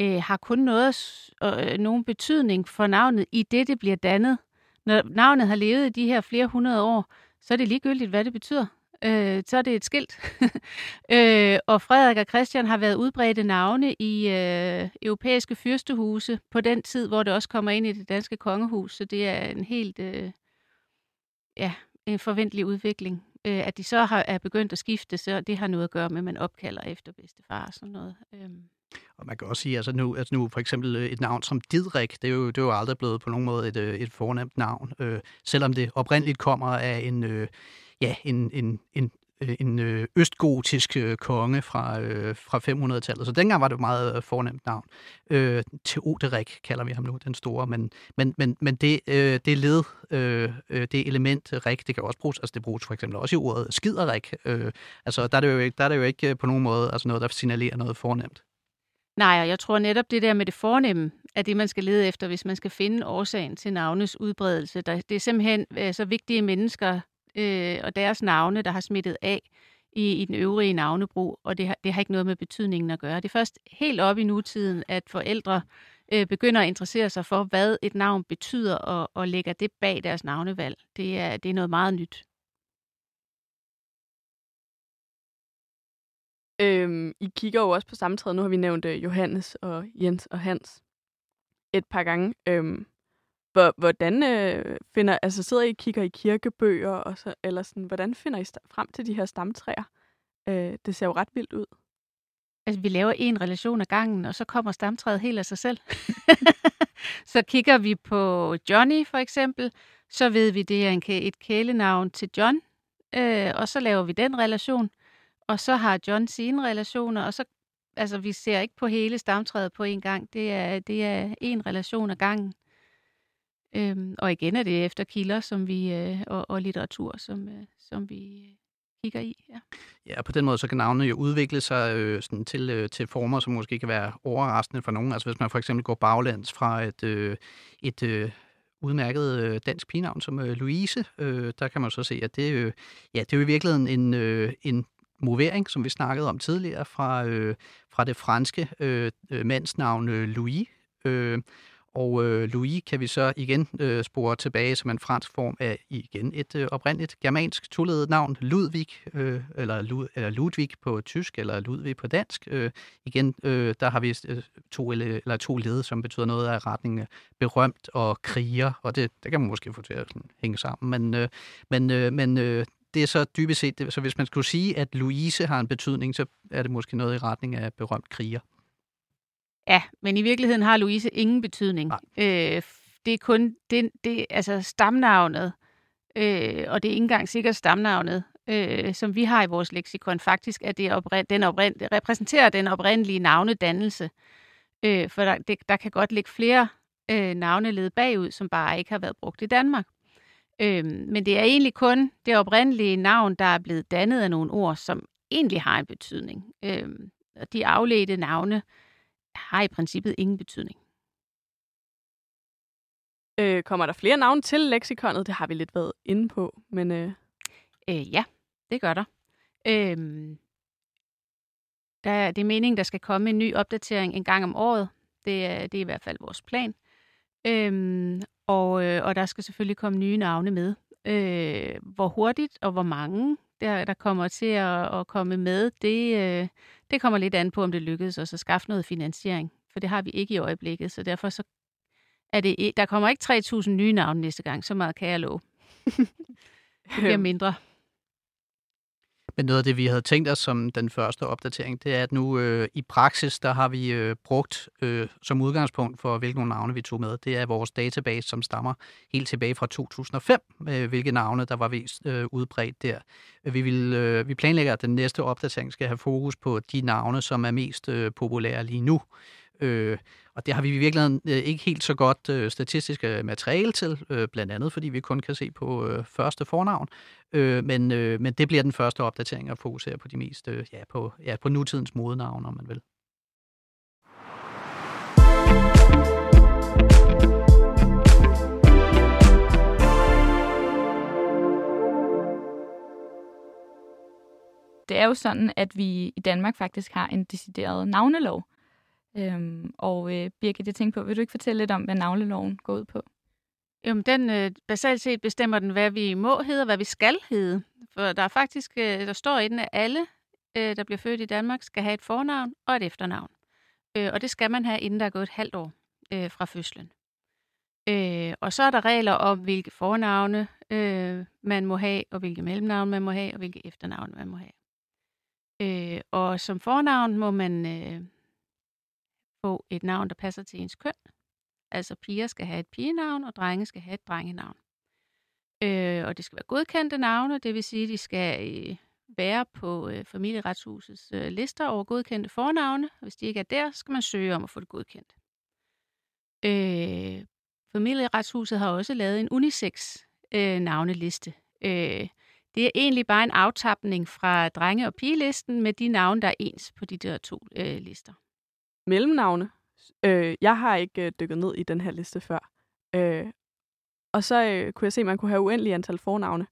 øh, har kun noget, øh, nogen betydning for navnet i det, det bliver dannet. Når navnet har levet i de her flere hundrede år, så er det ligegyldigt, hvad det betyder øh, så er det et skilt. øh, og Frederik og Christian har været udbredte navne i øh, europæiske fyrstehuse på den tid, hvor det også kommer ind i det danske kongehus. Så det er en helt øh, ja, en forventelig udvikling. Øh, at de så har, er begyndt at skifte, så det har noget at gøre med, at man opkalder efter bedstefar og sådan noget. Øh, Og man kan også sige, altså nu, altså nu for eksempel øh, et navn som Didrik, det er jo, det er jo aldrig blevet på nogen måde et, øh, et fornemt navn, øh, selvom det oprindeligt kommer af en, øh, ja, en, en, en øh, en øh, østgotisk øh, konge fra, øh, fra 500-tallet. Så dengang var det et meget fornemt navn. Øh, Theoderik kalder vi ham nu, den store. Men, men, men, men det, øh, det led, øh, det element rik, det kan også bruges, altså det bruges for eksempel også i ordet skiderik. Øh, altså der er, det jo ikke, der er det jo ikke på nogen måde altså noget, der signalerer noget fornemt. Nej, og jeg tror netop det der med det fornemme, er det, man skal lede efter, hvis man skal finde årsagen til navnes udbredelse. det er simpelthen så vigtige mennesker, øh, og deres navne, der har smittet af i, i den øvrige navnebrug, og det har, det har ikke noget med betydningen at gøre. Det er først helt op i nutiden, at forældre øh, begynder at interessere sig for, hvad et navn betyder, og, og lægger det bag deres navnevalg. Det er, det er noget meget nyt. Øhm, I kigger jo også på samtræde. Nu har vi nævnt øh, Johannes og Jens og Hans et par gange. Øhm, hvor, hvordan øh, finder, altså sidder I og kigger i kirkebøger, og så, eller sådan, hvordan finder I frem til de her stamtræer? Øh, det ser jo ret vildt ud. Altså, vi laver en relation af gangen, og så kommer stamtræet helt af sig selv. så kigger vi på Johnny, for eksempel, så ved vi, det er en, et kælenavn til John, øh, og så laver vi den relation, og så har John sine relationer, og så, altså, vi ser ikke på hele stamtræet på en gang. Det er, det er en relation af gangen. Øhm, og igen er det efter kilder som vi, øh, og, og litteratur, som, øh, som vi øh, kigger i. Ja. ja, på den måde så kan navnet jo udvikle sig øh, sådan til, øh, til former, som måske kan være overraskende for nogen. Altså hvis man for eksempel går baglands fra et, øh, et øh, udmærket øh, dansk pigenavn som øh, Louise, øh, der kan man så se, at det, øh, ja, det er jo i virkeligheden en, øh, en movering, som vi snakkede om tidligere, fra, øh, fra det franske øh, øh mandsnavn øh, Louis, øh, og øh, Louis kan vi så igen øh, spore tilbage som en fransk form af igen et øh, oprindeligt germansk toledet navn, Ludvig, øh, eller, Lud, eller Ludvig på tysk, eller Ludvig på dansk. Øh, igen, øh, der har vi øh, to, eller to led, som betyder noget af retning øh, berømt og kriger, og det, det kan man måske få til at sådan, hænge sammen. Men, øh, men, øh, men øh, det er så dybest set, det, så hvis man skulle sige, at Louise har en betydning, så er det måske noget i retning af berømt kriger. Ja, men i virkeligheden har Louise ingen betydning. Øh, det er kun det, det, altså stamnavnet, øh, og det er ikke engang sikkert stamnavnet, øh, som vi har i vores leksikon, faktisk at det, oprind, den oprind, repræsenterer den oprindelige navnedannelse. Øh, for der, det, der kan godt ligge flere øh, navneled bagud, som bare ikke har været brugt i Danmark. Øh, men det er egentlig kun det oprindelige navn, der er blevet dannet af nogle ord, som egentlig har en betydning. Øh, de afledte navne, har i princippet ingen betydning. Øh, kommer der flere navne til leksikonet? Det har vi lidt været inde på, men... Øh... Øh, ja, det gør der. Øh, der. Det er meningen, der skal komme en ny opdatering en gang om året. Det er, det er i hvert fald vores plan. Øh, og, øh, og der skal selvfølgelig komme nye navne med. Øh, hvor hurtigt og hvor mange der, der kommer til at, at komme med, det, øh, det kommer lidt an på, om det lykkedes os at skaffe noget finansiering. For det har vi ikke i øjeblikket, så derfor så er det, der kommer ikke 3.000 nye navne næste gang, så meget kan jeg love. det bliver mindre. Men noget af det, vi havde tænkt os som den første opdatering, det er, at nu øh, i praksis, der har vi øh, brugt øh, som udgangspunkt for, hvilke nogle navne vi tog med, det er vores database, som stammer helt tilbage fra 2005, øh, hvilke navne, der var vist øh, udbredt der. Vi, vil, øh, vi planlægger, at den næste opdatering skal have fokus på de navne, som er mest øh, populære lige nu. Øh, og det har vi i virkeligheden øh, ikke helt så godt øh, statistisk øh, materiale til, øh, blandt andet fordi vi kun kan se på øh, første fornavn. Øh, men, øh, men det bliver den første opdatering at fokusere på de mest, øh, ja, på, ja, på nutidens modenavn, om man vil. Det er jo sådan, at vi i Danmark faktisk har en decideret navnelov. Øhm, og øh, Birgit, jeg tænkte på, vil du ikke fortælle lidt om, hvad navleloven går ud på? Jamen, den øh, basalt set bestemmer den, hvad vi må hedde og hvad vi skal hedde. For der er faktisk, øh, der står i den, at alle, øh, der bliver født i Danmark, skal have et fornavn og et efternavn. Øh, og det skal man have, inden der er gået et halvt år øh, fra fødslen. Øh, og så er der regler om, hvilke fornavne øh, man må have, og hvilke mellemnavne man må have, og hvilke efternavne man må have. Øh, og som fornavn må man øh, få et navn, der passer til ens køn. Altså piger skal have et pigenavn, og drenge skal have et drengenavn. Øh, og det skal være godkendte navne, det vil sige, at de skal øh, være på øh, familieretshusets øh, lister over godkendte fornavne. Hvis de ikke er der, skal man søge om at få det godkendt. Øh, familieretshuset har også lavet en unisex øh, navneliste. Øh, det er egentlig bare en aftapning fra drenge- og pigelisten med de navne, der er ens på de der to øh, lister. Mellemnavne. Øh, jeg har ikke øh, dykket ned i den her liste før. Øh, og så øh, kunne jeg se, at man kunne have uendelig antal fornavne.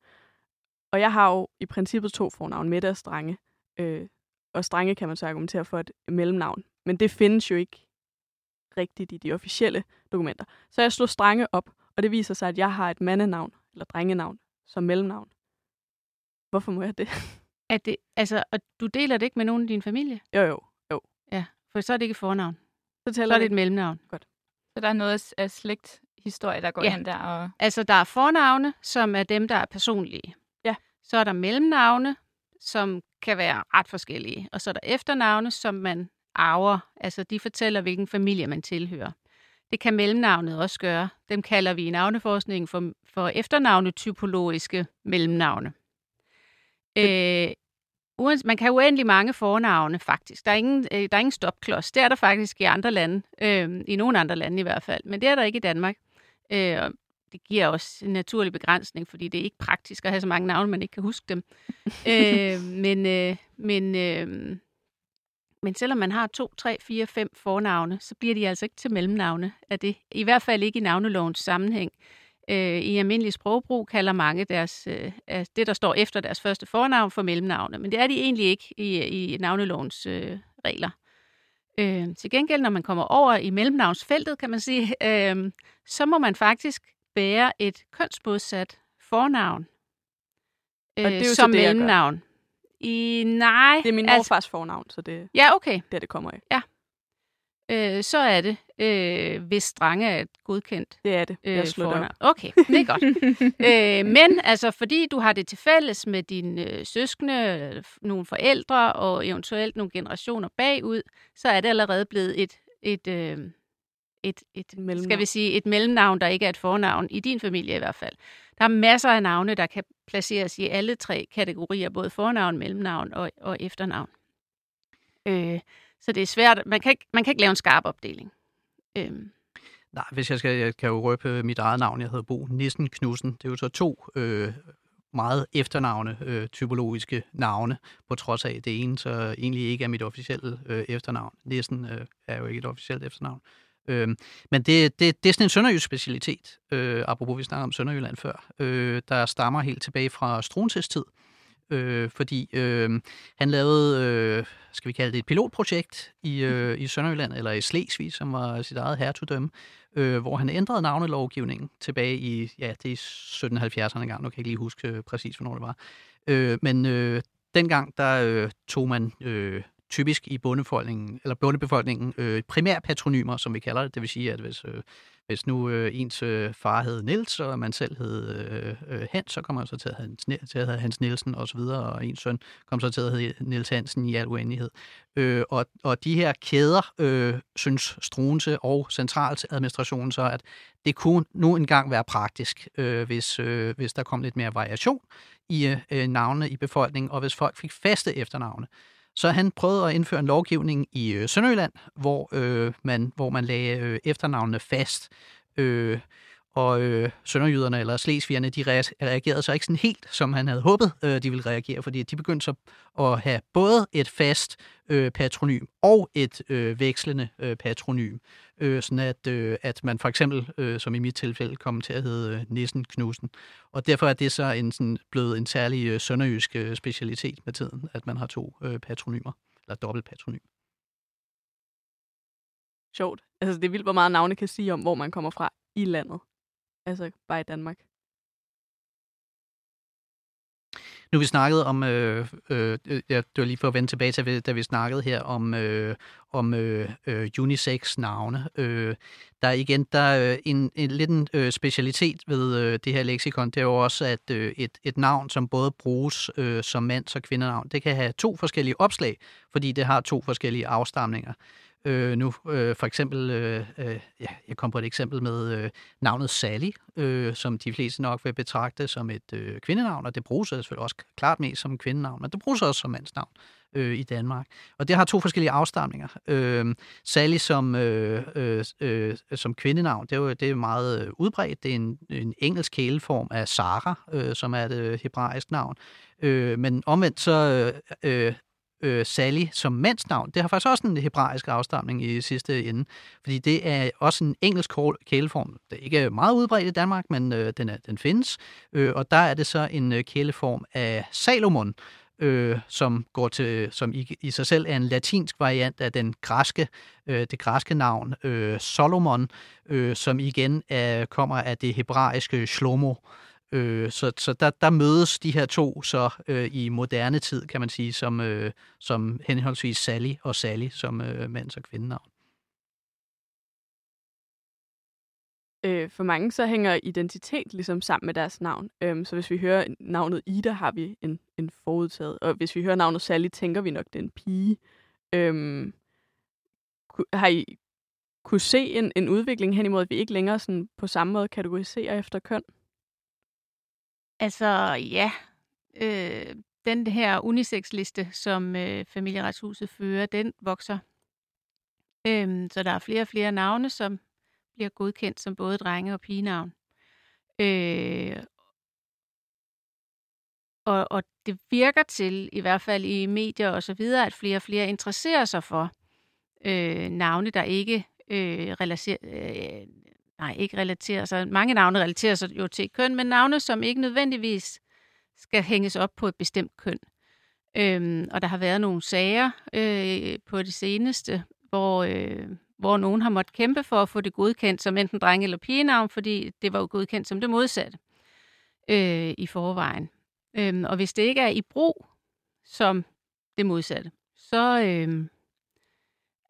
Og jeg har jo i princippet to fornavne, Mette og Strenge. Øh, og Strenge kan man så argumentere for et mellemnavn. Men det findes jo ikke rigtigt i de officielle dokumenter. Så jeg slog Strenge op, og det viser sig, at jeg har et mandenavn, eller drengenavn, som mellemnavn. Hvorfor må jeg det? Er det altså, og du deler det ikke med nogen i din familie? Jo, jo, for så er det ikke fornavn. Så, Så er det et mellemnavn. Så der er noget af slægthistorie, der går Ja. hen der. Og... Altså, der er fornavne, som er dem, der er personlige. Ja. Så er der mellemnavne, som kan være ret forskellige. Og så er der efternavne, som man arver. Altså, de fortæller, hvilken familie man tilhører. Det kan mellemnavnet også gøre. Dem kalder vi i navneforskningen for, for efternavnetypologiske mellemnavne. Øh, uans- man kan have uendelig mange fornavne, faktisk. Der er ingen, øh, der er ingen stopklods. Det er der faktisk i andre lande. Øh, I nogle andre lande i hvert fald. Men det er der ikke i Danmark. Øh, og det giver også en naturlig begrænsning, fordi det er ikke praktisk at have så mange navne, man ikke kan huske dem. øh, men, øh, men, øh, men selvom man har to, tre, fire, fem fornavne, så bliver de altså ikke til mellemnavne af det. I hvert fald ikke i navnelovens sammenhæng. Øh, I almindelig sprogbrug kalder mange deres, øh, det, der står efter deres første fornavn, for mellemnavne. Men det er de egentlig ikke i, i navnelovens øh, regler. Øh, til gengæld, når man kommer over i mellemnavnsfeltet, kan man sige, øh, så må man faktisk bære et kønsmodsat fornavn øh, Og det er jo så som det, mellemnavn. I, nej. Det er min altså, morfars fornavn, så det Ja, okay. der, det kommer af. Øh, så er det, øh, hvis Strange er godkendt Det er det. øh, Jeg det fornavn. op. Okay, det er godt. øh, men altså, fordi du har det til fælles med dine øh, søskende, øh, nogle forældre og eventuelt nogle generationer bagud, så er det allerede blevet et, et, øh, et, et Mellemnavn. skal vi sige, et mellemnavn, der ikke er et fornavn, i din familie i hvert fald. Der er masser af navne, der kan placeres i alle tre kategorier, både fornavn, mellemnavn og, og efternavn. Øh, så det er svært. Man kan, ikke, man kan ikke lave en skarp opdeling. Øhm. Nej, hvis jeg skal, jeg kan jo røbe mit eget navn. Jeg hedder Bo Nissen Knudsen. Det er jo så to øh, meget efternavne, øh, typologiske navne, på trods af det ene så egentlig ikke er mit officielle øh, efternavn. Nissen øh, er jo ikke et officielt efternavn. Øh, men det, det, det er sådan en sønderjysk specialitet, øh, apropos vi snakkede om Sønderjylland før, øh, der stammer helt tilbage fra Struenses tid, øh, fordi øh, han lavede, øh, skal vi kalde det et pilotprojekt i, øh, i Sønderjylland, eller i Slesvig, som var sit eget hertugdømme, øh, hvor han ændrede navnelovgivningen tilbage i, ja, det er 1770'erne gang, nu kan jeg ikke lige huske øh, præcis, hvornår det var. Øh, men øh, dengang, der øh, tog man øh, typisk i bondebefolkningen, eller bondebefolkningen øh, primærpatronymer, som vi kalder det. Det vil sige, at hvis, øh, hvis nu øh, ens øh, far hed Nils, og man selv hed øh, øh, Hans, så kommer man så til at hedde til at hedde Hans Nielsen og så videre, og ens søn kommer så til at hedde Niels Hansen i al uendelighed. Øh, og, og de her kæder, øh, synes Struense og centraladministrationen så, at det kunne nu engang være praktisk, øh, hvis, øh, hvis der kom lidt mere variation i øh, navnene i befolkningen, og hvis folk fik faste efternavne. Så han prøvede at indføre en lovgivning i øh, Sønderjylland, hvor, øh, man, hvor man lagde øh, efternavnene fast. Øh, og øh, sønderjyderne eller slesvigerne, de reagerede så ikke sådan helt, som han havde håbet, øh, de ville reagere, fordi de begyndte så at have både et fast øh, patronym og et øh, vekslende øh, patronym. Øh, sådan at, øh, at man for eksempel, øh, som i mit tilfælde, kom til at hedde øh, Nissen Knudsen. Og derfor er det så en, sådan, blevet en særlig øh, sønderjysk øh, specialitet med tiden, at man har to øh, patronymer, eller dobbelt patronym. Sjovt. Altså, det er vildt, hvor meget navne kan sige om, hvor man kommer fra i landet. Altså, bare i Danmark. Nu vi snakkede om, øh, øh, ja, det var lige for at vende tilbage til, da vi snakkede her om, øh, om øh, øh, unisex-navne. Øh, der er igen der er øh, en, en lidt en øh, specialitet ved øh, det her leksikon, det er jo også, at øh, et, et navn, som både bruges øh, som mands- og kvindenavn, det kan have to forskellige opslag, fordi det har to forskellige afstamninger. Øh, nu øh, for eksempel, øh, øh, ja, jeg kom på et eksempel med øh, navnet Sally, øh, som de fleste nok vil betragte som et øh, kvindenavn, og det bruges selvfølgelig også klart mest som kvindenavn, men det bruges også som mandsnavn øh, i Danmark. Og det har to forskellige afstamninger. Øh, Sally som, øh, øh, øh, som kvindenavn, det er jo det er meget øh, udbredt. Det er en, en engelsk kæleform af Sara, øh, som er et øh, hebraisk navn. Øh, men omvendt så øh, øh øh, Sally som mandsnavn, det har faktisk også en hebraisk afstamning i sidste ende, fordi det er også en engelsk kæleform. Det er ikke meget udbredt i Danmark, men øh, den, er, den findes, øh, og der er det så en øh, kæleform af Salomon, øh, som går til, som i, i sig selv er en latinsk variant af den græske, øh, det græske navn øh, Solomon, øh, som igen er, kommer af det hebraiske Shlomo. Øh, Øh, så så der, der mødes de her to så øh, i moderne tid, kan man sige, som, øh, som henholdsvis Sally og Sally som øh, mands- og kvindenavn. Øh, for mange så hænger identitet ligesom sammen med deres navn. Øhm, så hvis vi hører navnet Ida, har vi en, en forudtaget. Og hvis vi hører navnet Sally, tænker vi nok, det er en pige. Øhm, har I kunne se en, en udvikling hen imod, at vi ikke længere sådan på samme måde kategoriserer efter køn? Altså, ja. Øh, den her unisex-liste, som øh, familieretshuset fører, den vokser. Øh, så der er flere og flere navne, som bliver godkendt som både drenge- og pigenavn. Øh, og, og det virker til, i hvert fald i medier og så videre, at flere og flere interesserer sig for øh, navne, der ikke øh, relaterer, øh, nej, ikke relaterer sig. Mange navne relaterer sig jo til køn, men navne, som ikke nødvendigvis skal hænges op på et bestemt køn. Øhm, og der har været nogle sager øh, på det seneste, hvor, øh, hvor nogen har måttet kæmpe for at få det godkendt som enten dreng- eller pigenavn, fordi det var jo godkendt som det modsatte øh, i forvejen. Øhm, og hvis det ikke er i brug som det modsatte, så, øh,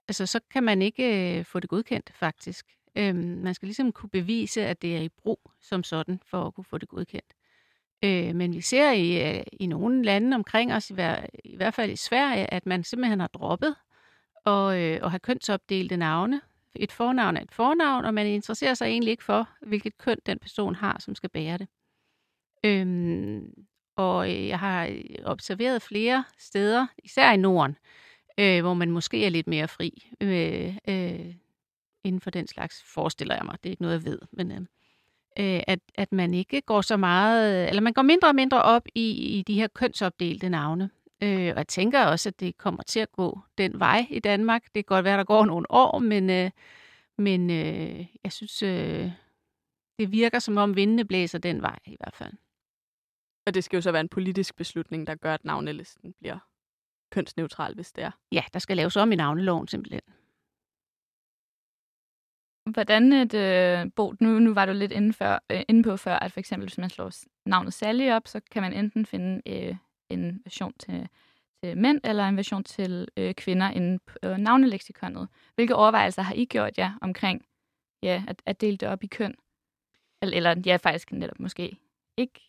altså, så kan man ikke øh, få det godkendt faktisk. Øhm, man skal ligesom kunne bevise, at det er i brug som sådan, for at kunne få det godkendt. Øh, men vi ser i, øh, i nogle lande omkring os, i, hver, i hvert fald i Sverige, at man simpelthen har droppet og, øh, og har kønsopdelte navne. Et fornavn er et fornavn, og man interesserer sig egentlig ikke for, hvilket køn den person har, som skal bære det. Øhm, og øh, jeg har øh, observeret flere steder, især i Norden, øh, hvor man måske er lidt mere fri. Øh, øh, inden for den slags, forestiller jeg mig. Det er ikke noget, jeg ved. Men øh, øh, at, at man ikke går så meget, eller man går mindre og mindre op i, i de her kønsopdelte navne. Øh, og jeg tænker også, at det kommer til at gå den vej i Danmark. Det kan godt være, at der går nogle år, men, øh, men øh, jeg synes, øh, det virker som om vindene blæser den vej i hvert fald. Og det skal jo så være en politisk beslutning, der gør, at navnelisten bliver kønsneutral, hvis det er. Ja, der skal laves om i navneloven simpelthen. Hvordan et øh, bo, nu, nu var du lidt inde, før, øh, inde på før, at for eksempel hvis man slår navnet Sally op, så kan man enten finde øh, en version til, til mænd, eller en version til øh, kvinder inden på øh, navneleksikonet. Hvilke overvejelser har I gjort jer omkring ja, at, at dele det op i køn? Eller, eller ja, faktisk netop måske ikke.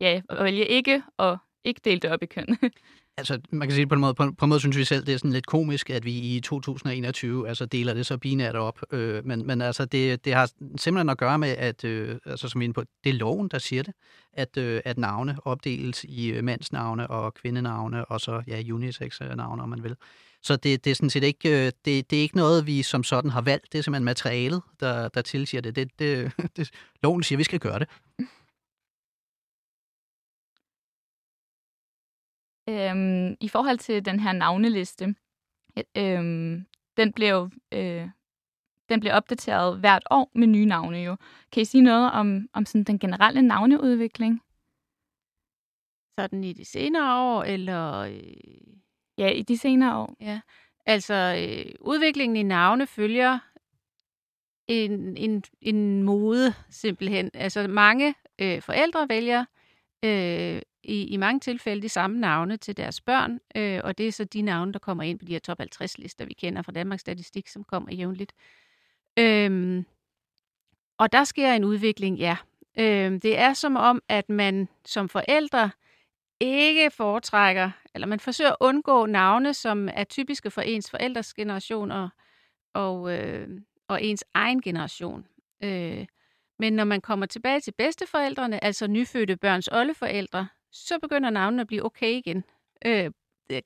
Ja, at vælge ikke og ikke dele det op i køn. Altså, man kan sige det på en måde, på, på en måde synes vi selv, det er sådan lidt komisk, at vi i 2021 altså, deler det så binært op. Øh, men, men altså, det, det har simpelthen at gøre med, at, øh, altså, som vi er på, det er loven, der siger det, at, øh, at navne opdeles i øh, mandsnavne og kvindenavne, og så ja, unisex-navne, om man vil. Så det, det er sådan set ikke, øh, det, det er ikke noget, vi som sådan har valgt. Det er simpelthen materialet, der, der tilsiger det. Det, det, det. Loven siger, at vi skal gøre det. Øhm, I forhold til den her navneliste, øhm, den bliver jo øh, den bliver opdateret hvert år med nye navne jo. Kan I sige noget om, om sådan den generelle navneudvikling? Sådan i de senere år, eller... Øh... Ja, i de senere år. Ja, altså øh, udviklingen i navne følger en, en, en mode simpelthen. Altså mange øh, forældre vælger øh, i, i mange tilfælde de samme navne til deres børn, øh, og det er så de navne, der kommer ind på de her top 50-lister, vi kender fra Danmarks Statistik, som kommer jævnligt. Øhm, og der sker en udvikling, ja. Øhm, det er som om, at man som forældre ikke foretrækker, eller man forsøger at undgå navne, som er typiske for ens forældres generation, og og, øh, og ens egen generation. Øh, men når man kommer tilbage til bedsteforældrene, altså nyfødte børns oldeforældre, så begynder navnene at blive okay igen, øh,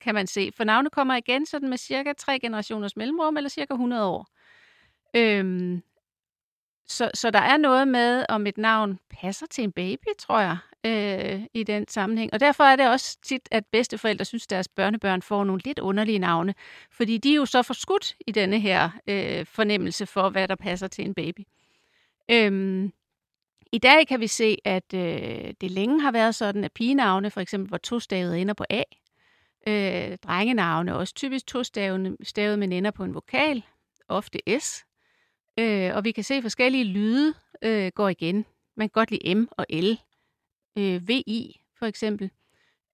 kan man se. For navne kommer igen sådan med cirka tre generationers mellemrum, eller cirka 100 år. Øhm, så, så der er noget med, om et navn passer til en baby, tror jeg, øh, i den sammenhæng. Og derfor er det også tit, at bedsteforældre synes, at deres børnebørn får nogle lidt underlige navne, fordi de er jo så forskudt i denne her øh, fornemmelse for, hvad der passer til en baby. Øhm, i dag kan vi se, at øh, det længe har været sådan, at pigenavne for eksempel var tostavet ender på A. Øh, drengenavne også typisk tostavet, men ender på en vokal, ofte S. Øh, og vi kan se, at forskellige lyde øh, går igen. Man kan godt lide M og L. Øh, VI for eksempel.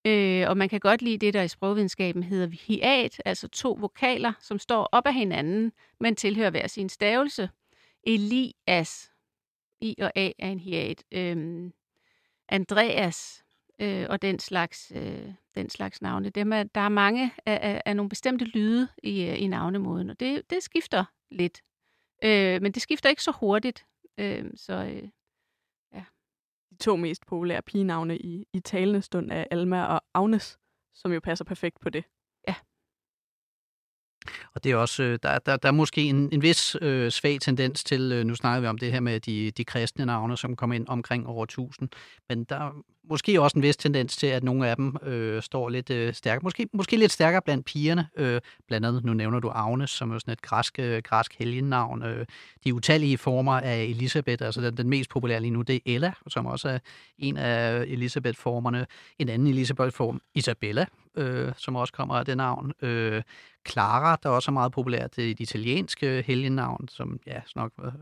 Øh, og man kan godt lide det, der i sprogvidenskaben hedder hiat, altså to vokaler, som står op af hinanden, men tilhører hver sin stavelse. Elias, i og af af en hiat. Øhm, Andreas øh, og den slags, øh, den slags navne. Dem er, der er mange af, af, af nogle bestemte lyde i, øh, i navnemåden, og det, det skifter lidt Øh, men det skifter ikke så hurtigt. Øh, så øh, ja. De to mest populære pigenavne i, i talende stund er Alma og Agnes, som jo passer perfekt på det. Og det er også, øh, der, der, der er måske en, en vis øh, svag tendens til, øh, nu snakker vi om det her med de, de kristne navne, som kommer ind omkring over 1000, men der er måske også en vis tendens til, at nogle af dem øh, står lidt øh, stærkere, måske, måske lidt stærkere blandt pigerne, øh, blandt andet, nu nævner du Agnes, som er sådan et græsk, øh, græsk helgennavn, øh, de utallige former af Elisabeth, altså den, den mest populære lige nu, det er Ella, som også er en af Elisabeth-formerne, en anden Elisabeth-form, Isabella, øh, som også kommer af det navn. Øh, Clara, der også er meget populært, det er et italienske øh, helgennavn, som ja, nok øh,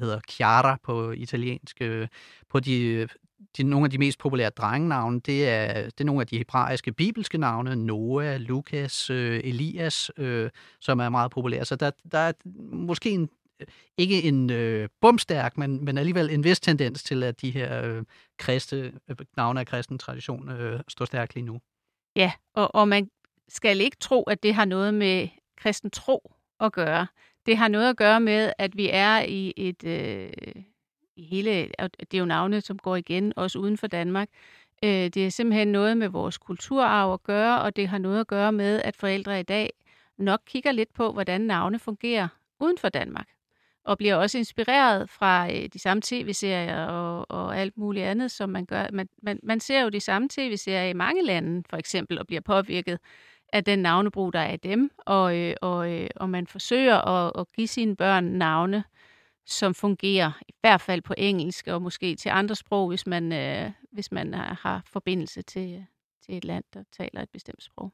hedder Chiara på italiensk. Øh, på de, de, nogle af de mest populære drengenavne, det er, det er nogle af de hebraiske bibelske navne, Noah, Lukas, øh, Elias, øh, som er meget populære. Så der, der er måske en, ikke en øh, bumstærk, men, men alligevel en vis tendens til, at de her øh, kristne, øh, navne af kristen tradition øh, står stærkt lige nu. Ja, og, og man skal ikke tro, at det har noget med kristen tro at gøre. Det har noget at gøre med, at vi er i et... Øh, i hele, det er jo navne, som går igen, også uden for Danmark. Øh, det er simpelthen noget med vores kulturarv at gøre, og det har noget at gøre med, at forældre i dag nok kigger lidt på, hvordan navne fungerer uden for Danmark og bliver også inspireret fra øh, de samme tv-serier og, og alt muligt andet, som man gør. Man, man, man ser jo de samme tv-serier i mange lande, for eksempel, og bliver påvirket af den navnebrug, der er i dem, og, øh, og, øh, og man forsøger at, at give sine børn navne, som fungerer, i hvert fald på engelsk, og måske til andre sprog, hvis man, øh, hvis man har, har forbindelse til, øh, til et land, der taler et bestemt sprog.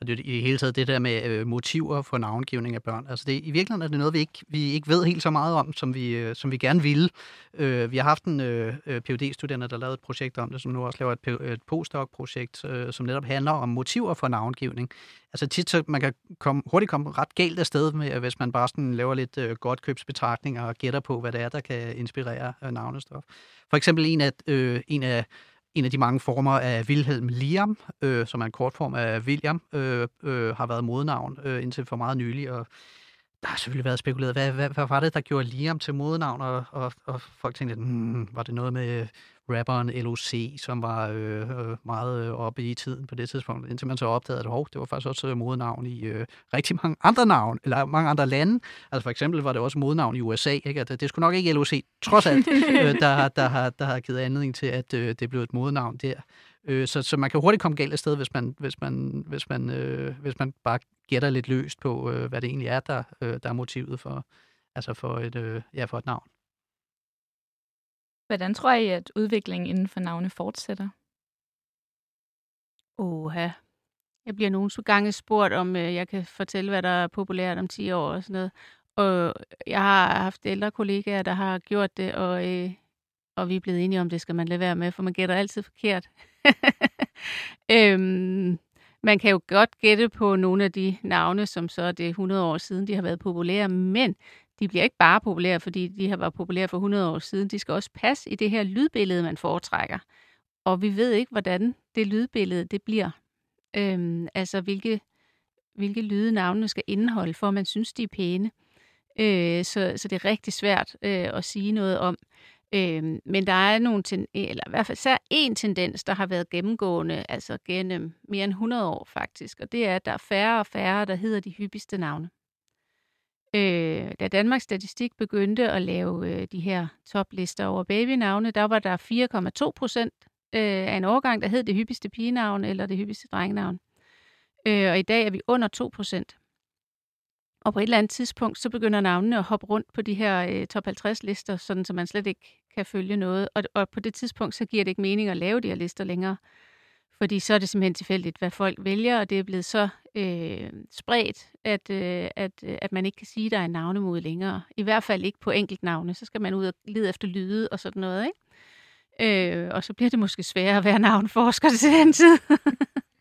Og det er i hele taget det der med øh, motiver for navngivning af børn. Altså det, i virkeligheden er det noget, vi ikke, vi ikke ved helt så meget om, som vi, øh, som vi gerne ville. Øh, vi har haft en øh, øh phd studerende der lavede et projekt om det, som nu også laver et, et postdoc-projekt, øh, som netop handler om motiver for navngivning. Altså tit, så man kan komme, hurtigt komme ret galt af sted med, hvis man bare sådan laver lidt øh, godt købsbetragtninger og gætter på, hvad det er, der kan inspirere øh, navnestof. For eksempel en af, øh, en af en af de mange former af Wilhelm Liam, øh, som er en kortform af William, øh, øh, har været modnavn øh, indtil for meget nylig, og der har selvfølgelig været spekuleret, hvad, hvad, hvad var det, der gjorde Liam til modnavn, og, og, og folk tænkte, hmm, var det noget med rapperen LOC, som var øh, øh meget øh, oppe i tiden på det tidspunkt, indtil man så opdagede, at hov, det var faktisk også øh, modnavn i øh, rigtig mange andre navn, eller mange andre lande. Altså for eksempel var det også modnavn i USA, ikke? At det skulle nok ikke LOC, trods alt, øh, der, der, har, der har givet anledning til, at øh, det blev et modnavn der. Øh, så, så man kan hurtigt komme galt af sted, hvis man, hvis man, hvis man, øh, hvis man bare gætter lidt løst på, øh, hvad det egentlig er, der, øh, der er motivet for, altså for, et, øh, ja, for et navn. Hvordan tror I, at udviklingen inden for navne fortsætter? Oha. Jeg bliver nogle gange spurgt, om øh, jeg kan fortælle, hvad der er populært om 10 år og sådan noget. Og jeg har haft ældre kollegaer, der har gjort det, og, øh, og vi er blevet enige om, det skal man lade være med, for man gætter altid forkert. øhm, man kan jo godt gætte på nogle af de navne, som så er det 100 år siden, de har været populære, men de bliver ikke bare populære, fordi de har været populære for 100 år siden. De skal også passe i det her lydbillede, man foretrækker. Og vi ved ikke, hvordan det lydbillede det bliver. Øhm, altså, hvilke, hvilke lyde navnene skal indeholde, for man synes, de er pæne. Øh, så, så det er rigtig svært øh, at sige noget om. Øh, men der er nogle ten, eller i hvert fald især en tendens, der har været gennemgående, altså gennem mere end 100 år faktisk, og det er, at der er færre og færre, der hedder de hyppigste navne. Øh, da Danmarks Statistik begyndte at lave øh, de her toplister over babynavne, der var der 4,2 procent øh, af en årgang, der hed det hyppigste pigenavn eller det hyppigste drengenavn. Øh, og i dag er vi under 2 procent. Og på et eller andet tidspunkt, så begynder navnene at hoppe rundt på de her øh, top 50 lister, sådan så man slet ikke kan følge noget. Og, og på det tidspunkt, så giver det ikke mening at lave de her lister længere. Fordi så er det simpelthen tilfældigt, hvad folk vælger, og det er blevet så øh, spredt, at, øh, at, øh, at man ikke kan sige, at der er en navnemod længere. I hvert fald ikke på enkelt navne. Så skal man ud og lede efter lyde og sådan noget. Ikke? Øh, og så bliver det måske sværere at være navnforsker til den tid.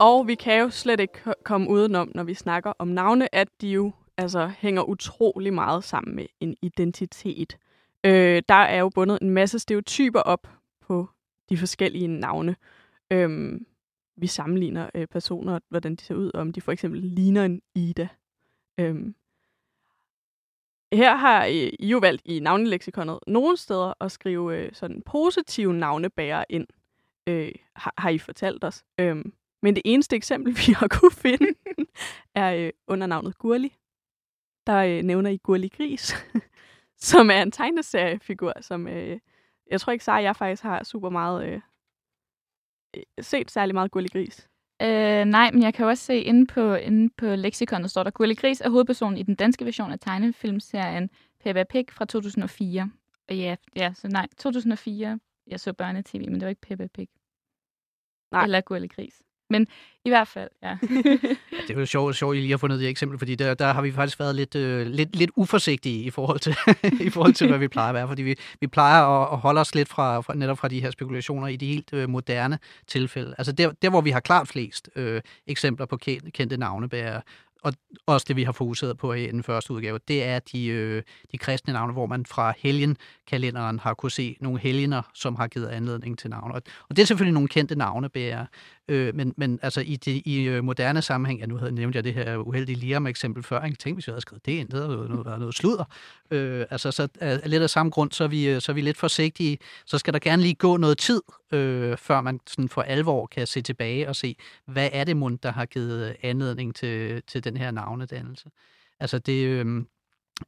Og vi kan jo slet ikke komme udenom, når vi snakker om navne, at de jo altså, hænger utrolig meget sammen med en identitet. Øh, der er jo bundet en masse stereotyper op på de forskellige navne. Øh, vi sammenligner øh, personer, hvordan de ser ud, om de for eksempel ligner en Ida. Øh, her har øh, I jo valgt i navneleksikonet nogle steder at skrive øh, sådan positive navnebærere ind. Øh, har, har I fortalt os. Øh, men det eneste eksempel, vi har kunne finde, er øh, under navnet Gurli. Der øh, nævner I Gurli Gris, som er en tegneseriefigur, som øh, jeg tror ikke, at jeg faktisk har super meget øh, øh, set særlig meget Gurli Gris. Øh, nej, men jeg kan også se inde på, inde på lexikonet står der, Gurli Gris er hovedpersonen i den danske version af tegnefilmserien Peppa Pig fra 2004. Og ja, ja, så nej, 2004, jeg så børnetv, men det var ikke Peppa Pig. Nej. Eller Gurli Gris. Men i hvert fald, ja. det er jo sjovt, sjovt, at I lige har fundet det eksempel, fordi der, der har vi faktisk været lidt, øh, lidt, lidt uforsigtige i forhold til, i forhold til hvad vi plejer at være, fordi vi, vi plejer at, at holde os lidt fra, fra, netop fra de her spekulationer i de helt øh, moderne tilfælde. Altså der, der, hvor vi har klart flest øh, eksempler på kendte navnebærere, og også det, vi har fokuseret på i den første udgave, det er de, øh, de kristne navne, hvor man fra helgenkalenderen har kunne se nogle helgener, som har givet anledning til navne. Og det er selvfølgelig nogle kendte navnebærere, øh, men, men altså i, de, i øh, moderne sammenhæng, ja nu havde nævnte jeg det her uheldige Liam eksempel før, ikke? tænk hvis jeg havde skrevet det ind, det havde noget, noget, noget sludder. Øh, altså så af lidt af samme grund, så er, vi, øh, så er vi lidt forsigtige. Så skal der gerne lige gå noget tid, øh, før man sådan for alvor kan se tilbage og se, hvad er det mund, der har givet anledning til, til den her navnedannelse. Altså det, øh,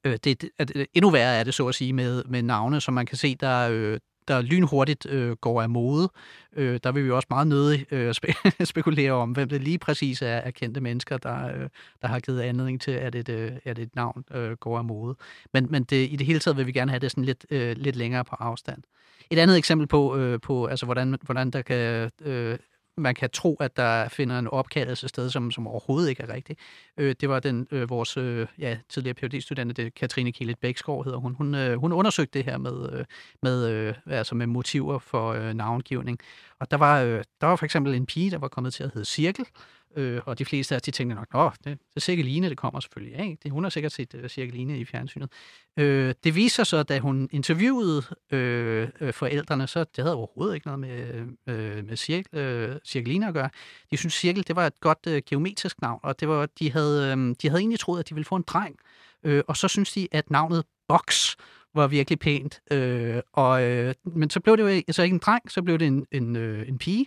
det, det, endnu værre er det så at sige med, med navne, som man kan se, der, øh, der lynhurtigt øh, går af mode. Øh, der vil vi også meget nødig øh, spe- spekulere om, hvem det lige præcis er er kendte mennesker, der, øh, der har givet anledning til, at et, øh, at et navn øh, går af mode. Men, men det, i det hele taget vil vi gerne have det sådan lidt, øh, lidt længere på afstand. Et andet eksempel på, øh, på altså, hvordan, hvordan der kan øh, man kan tro, at der finder en opkaldelse sted, som, som overhovedet ikke er rigtigt. Øh, det var den øh, vores øh, ja, tidligere phd det Katrine Kielet Bæksgaard hedder hun. Hun, øh, hun undersøgte det her med, øh, med, øh, altså med motiver for øh, navngivning. Og der var, øh, der var for eksempel en pige, der var kommet til at hedde Cirkel, Øh, Øh, og de fleste af os, de tænkte nok, nå, det, det er Cirkeline, det kommer selvfølgelig af. Det, hun har sikkert set uh, Cirkeline i fjernsynet. Øh, det viser sig, da hun interviewede øh, øh, forældrene, så det havde overhovedet ikke noget med, øh, med cirkel, øh, Cirkeline at gøre. De synes Cirkel, det var et godt øh, geometrisk navn, og det var, de, havde, øh, de havde egentlig troet, at de ville få en dreng. Øh, og så synes de, at navnet Box var virkelig pænt. Øh, og, øh, men så blev det jo så altså ikke en dreng, så blev det en, en, øh, en pige.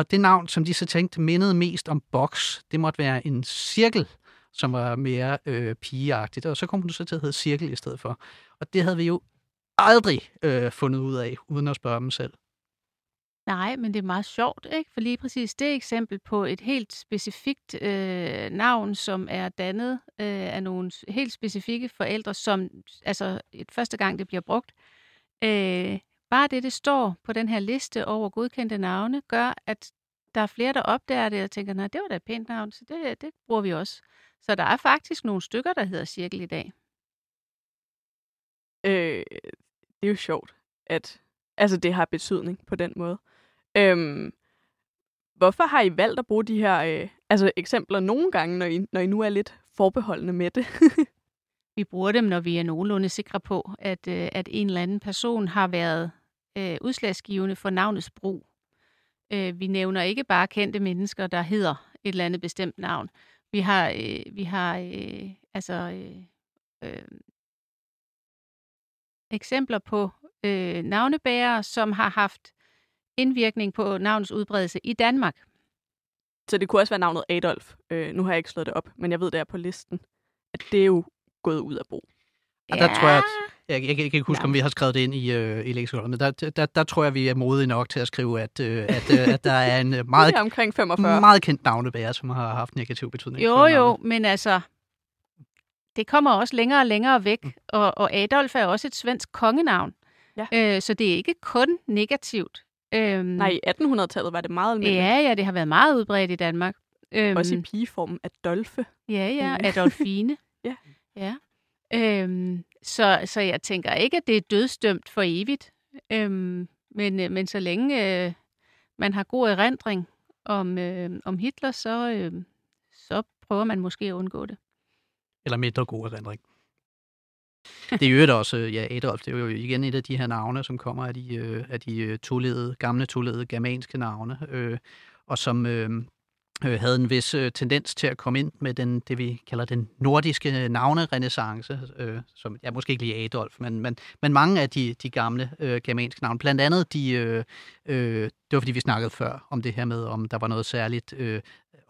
Og det navn, som de så tænkte mindede mest om boks, det måtte være en cirkel, som var mere øh, pigeagtigt. Og så kom hun så til at hedde cirkel i stedet for. Og det havde vi jo aldrig øh, fundet ud af, uden at spørge dem selv. Nej, men det er meget sjovt, ikke? For lige præcis det eksempel på et helt specifikt øh, navn, som er dannet øh, af nogle helt specifikke forældre, som altså et første gang det bliver brugt, øh, Bare det, det står på den her liste over godkendte navne, gør, at der er flere, der opdager det og tænker, nej, det var da et pænt navn, så det, det bruger vi også. Så der er faktisk nogle stykker, der hedder cirkel i dag. Øh, det er jo sjovt, at altså, det har betydning på den måde. Øhm, hvorfor har I valgt at bruge de her øh, altså, eksempler nogle gange, når I, når I nu er lidt forbeholdende med det? vi bruger dem, når vi er nogenlunde sikre på, at, øh, at en eller anden person har været øh, udslagsgivende for navnets brug. Øh, vi nævner ikke bare kendte mennesker, der hedder et eller andet bestemt navn. Vi har, øh, vi har øh, altså øh, øh, eksempler på øh, navnebærere, som har haft indvirkning på navnets udbredelse i Danmark. Så det kunne også være navnet Adolf. Øh, nu har jeg ikke slået det op, men jeg ved, det er på listen, at det er jo gået ud af brug. Og der tror jeg, at jeg, jeg, jeg kan ikke huske, om vi har skrevet det ind i, øh, i leksikonet, men der, der, der tror jeg, vi er modige nok til at skrive, at, øh, at, øh, at der er en øh, meget, er omkring 45. meget kendt navnebærer, som har haft negativ betydning. Jo, jo, men altså, det kommer også længere og længere væk, mm. og, og Adolf er også et svensk kongenavn. Ja. Øh, så det er ikke kun negativt. Øhm, Nej, i 1800-tallet var det meget almindeligt. Ja, ja, det har været meget udbredt i Danmark. Øhm, Også i pigeformen Adolfe. Ja, ja, Ja. Adolfine. Ja. ja. Øhm, så, så jeg tænker ikke, at det er dødsdømt for evigt. Øhm, men, øh, men så længe øh, man har god erindring om, øh, om Hitler, så, øh, så prøver man måske at undgå det. Eller mindre god erindring. Det er jo øvrigt også, øh, ja, Adolf, det er jo igen et af de her navne, som kommer af de, øh, af de øh, toledede, gamle toledede germanske navne, øh, og som øh, øh, havde en vis øh, tendens til at komme ind med den, det, vi kalder den nordiske navnerenaissance, øh, som ja, måske ikke lige Adolf, men, men, men mange af de, de gamle øh, germanske navne, blandt andet de, øh, øh, det var fordi vi snakkede før om det her med, om der var noget særligt øh,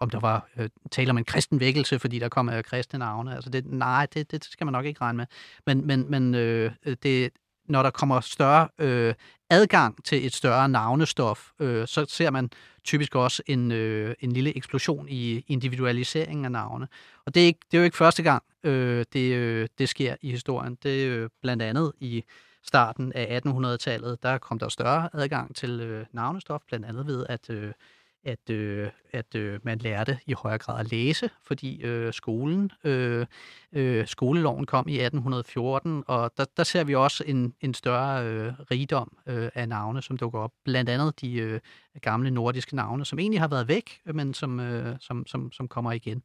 om der var øh, tale om en kristen vækkelse, fordi der kom øh, kristne navne. Altså det, nej, det, det skal man nok ikke regne med. Men, men, men øh, det, når der kommer større øh, adgang til et større navnestof, øh, så ser man typisk også en, øh, en lille eksplosion i individualiseringen af navne. Og det er, ikke, det er jo ikke første gang, øh, det, øh, det sker i historien. Det er øh, blandt andet i starten af 1800-tallet, der kom der større adgang til øh, navnestof, blandt andet ved, at øh, at, øh, at øh, man lærte i højere grad at læse, fordi øh, skolen, øh, øh, skoleloven kom i 1814, og der, der ser vi også en, en større øh, rigdom øh, af navne, som dukker op. Blandt andet de øh, gamle nordiske navne, som egentlig har været væk, men som, øh, som, som, som kommer igen.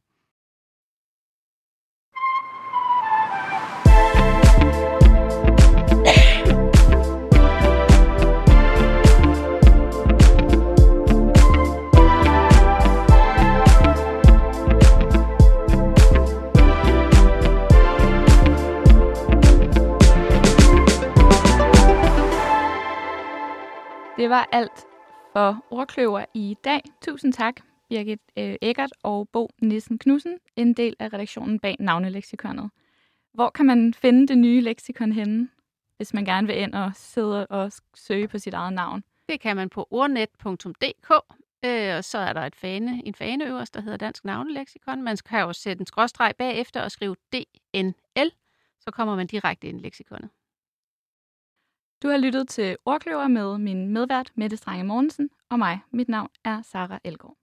Det var alt for Ordkløver i dag. Tusind tak, Birgit øh, Eggert og Bo Nissen Knudsen, en del af redaktionen bag navneleksikonet. Hvor kan man finde det nye leksikon henne, hvis man gerne vil ind og sidde og søge på sit eget navn? Det kan man på ordnet.dk, øh, og så er der et fane, en fane øverst, der hedder Dansk Navneleksikon. Man kan jo sætte en skråstreg bagefter og skrive DNL, så kommer man direkte ind i leksikonet. Du har lyttet til Ordkløver med min medvært Mette Strange Mortensen og mig. Mit navn er Sara Elgård.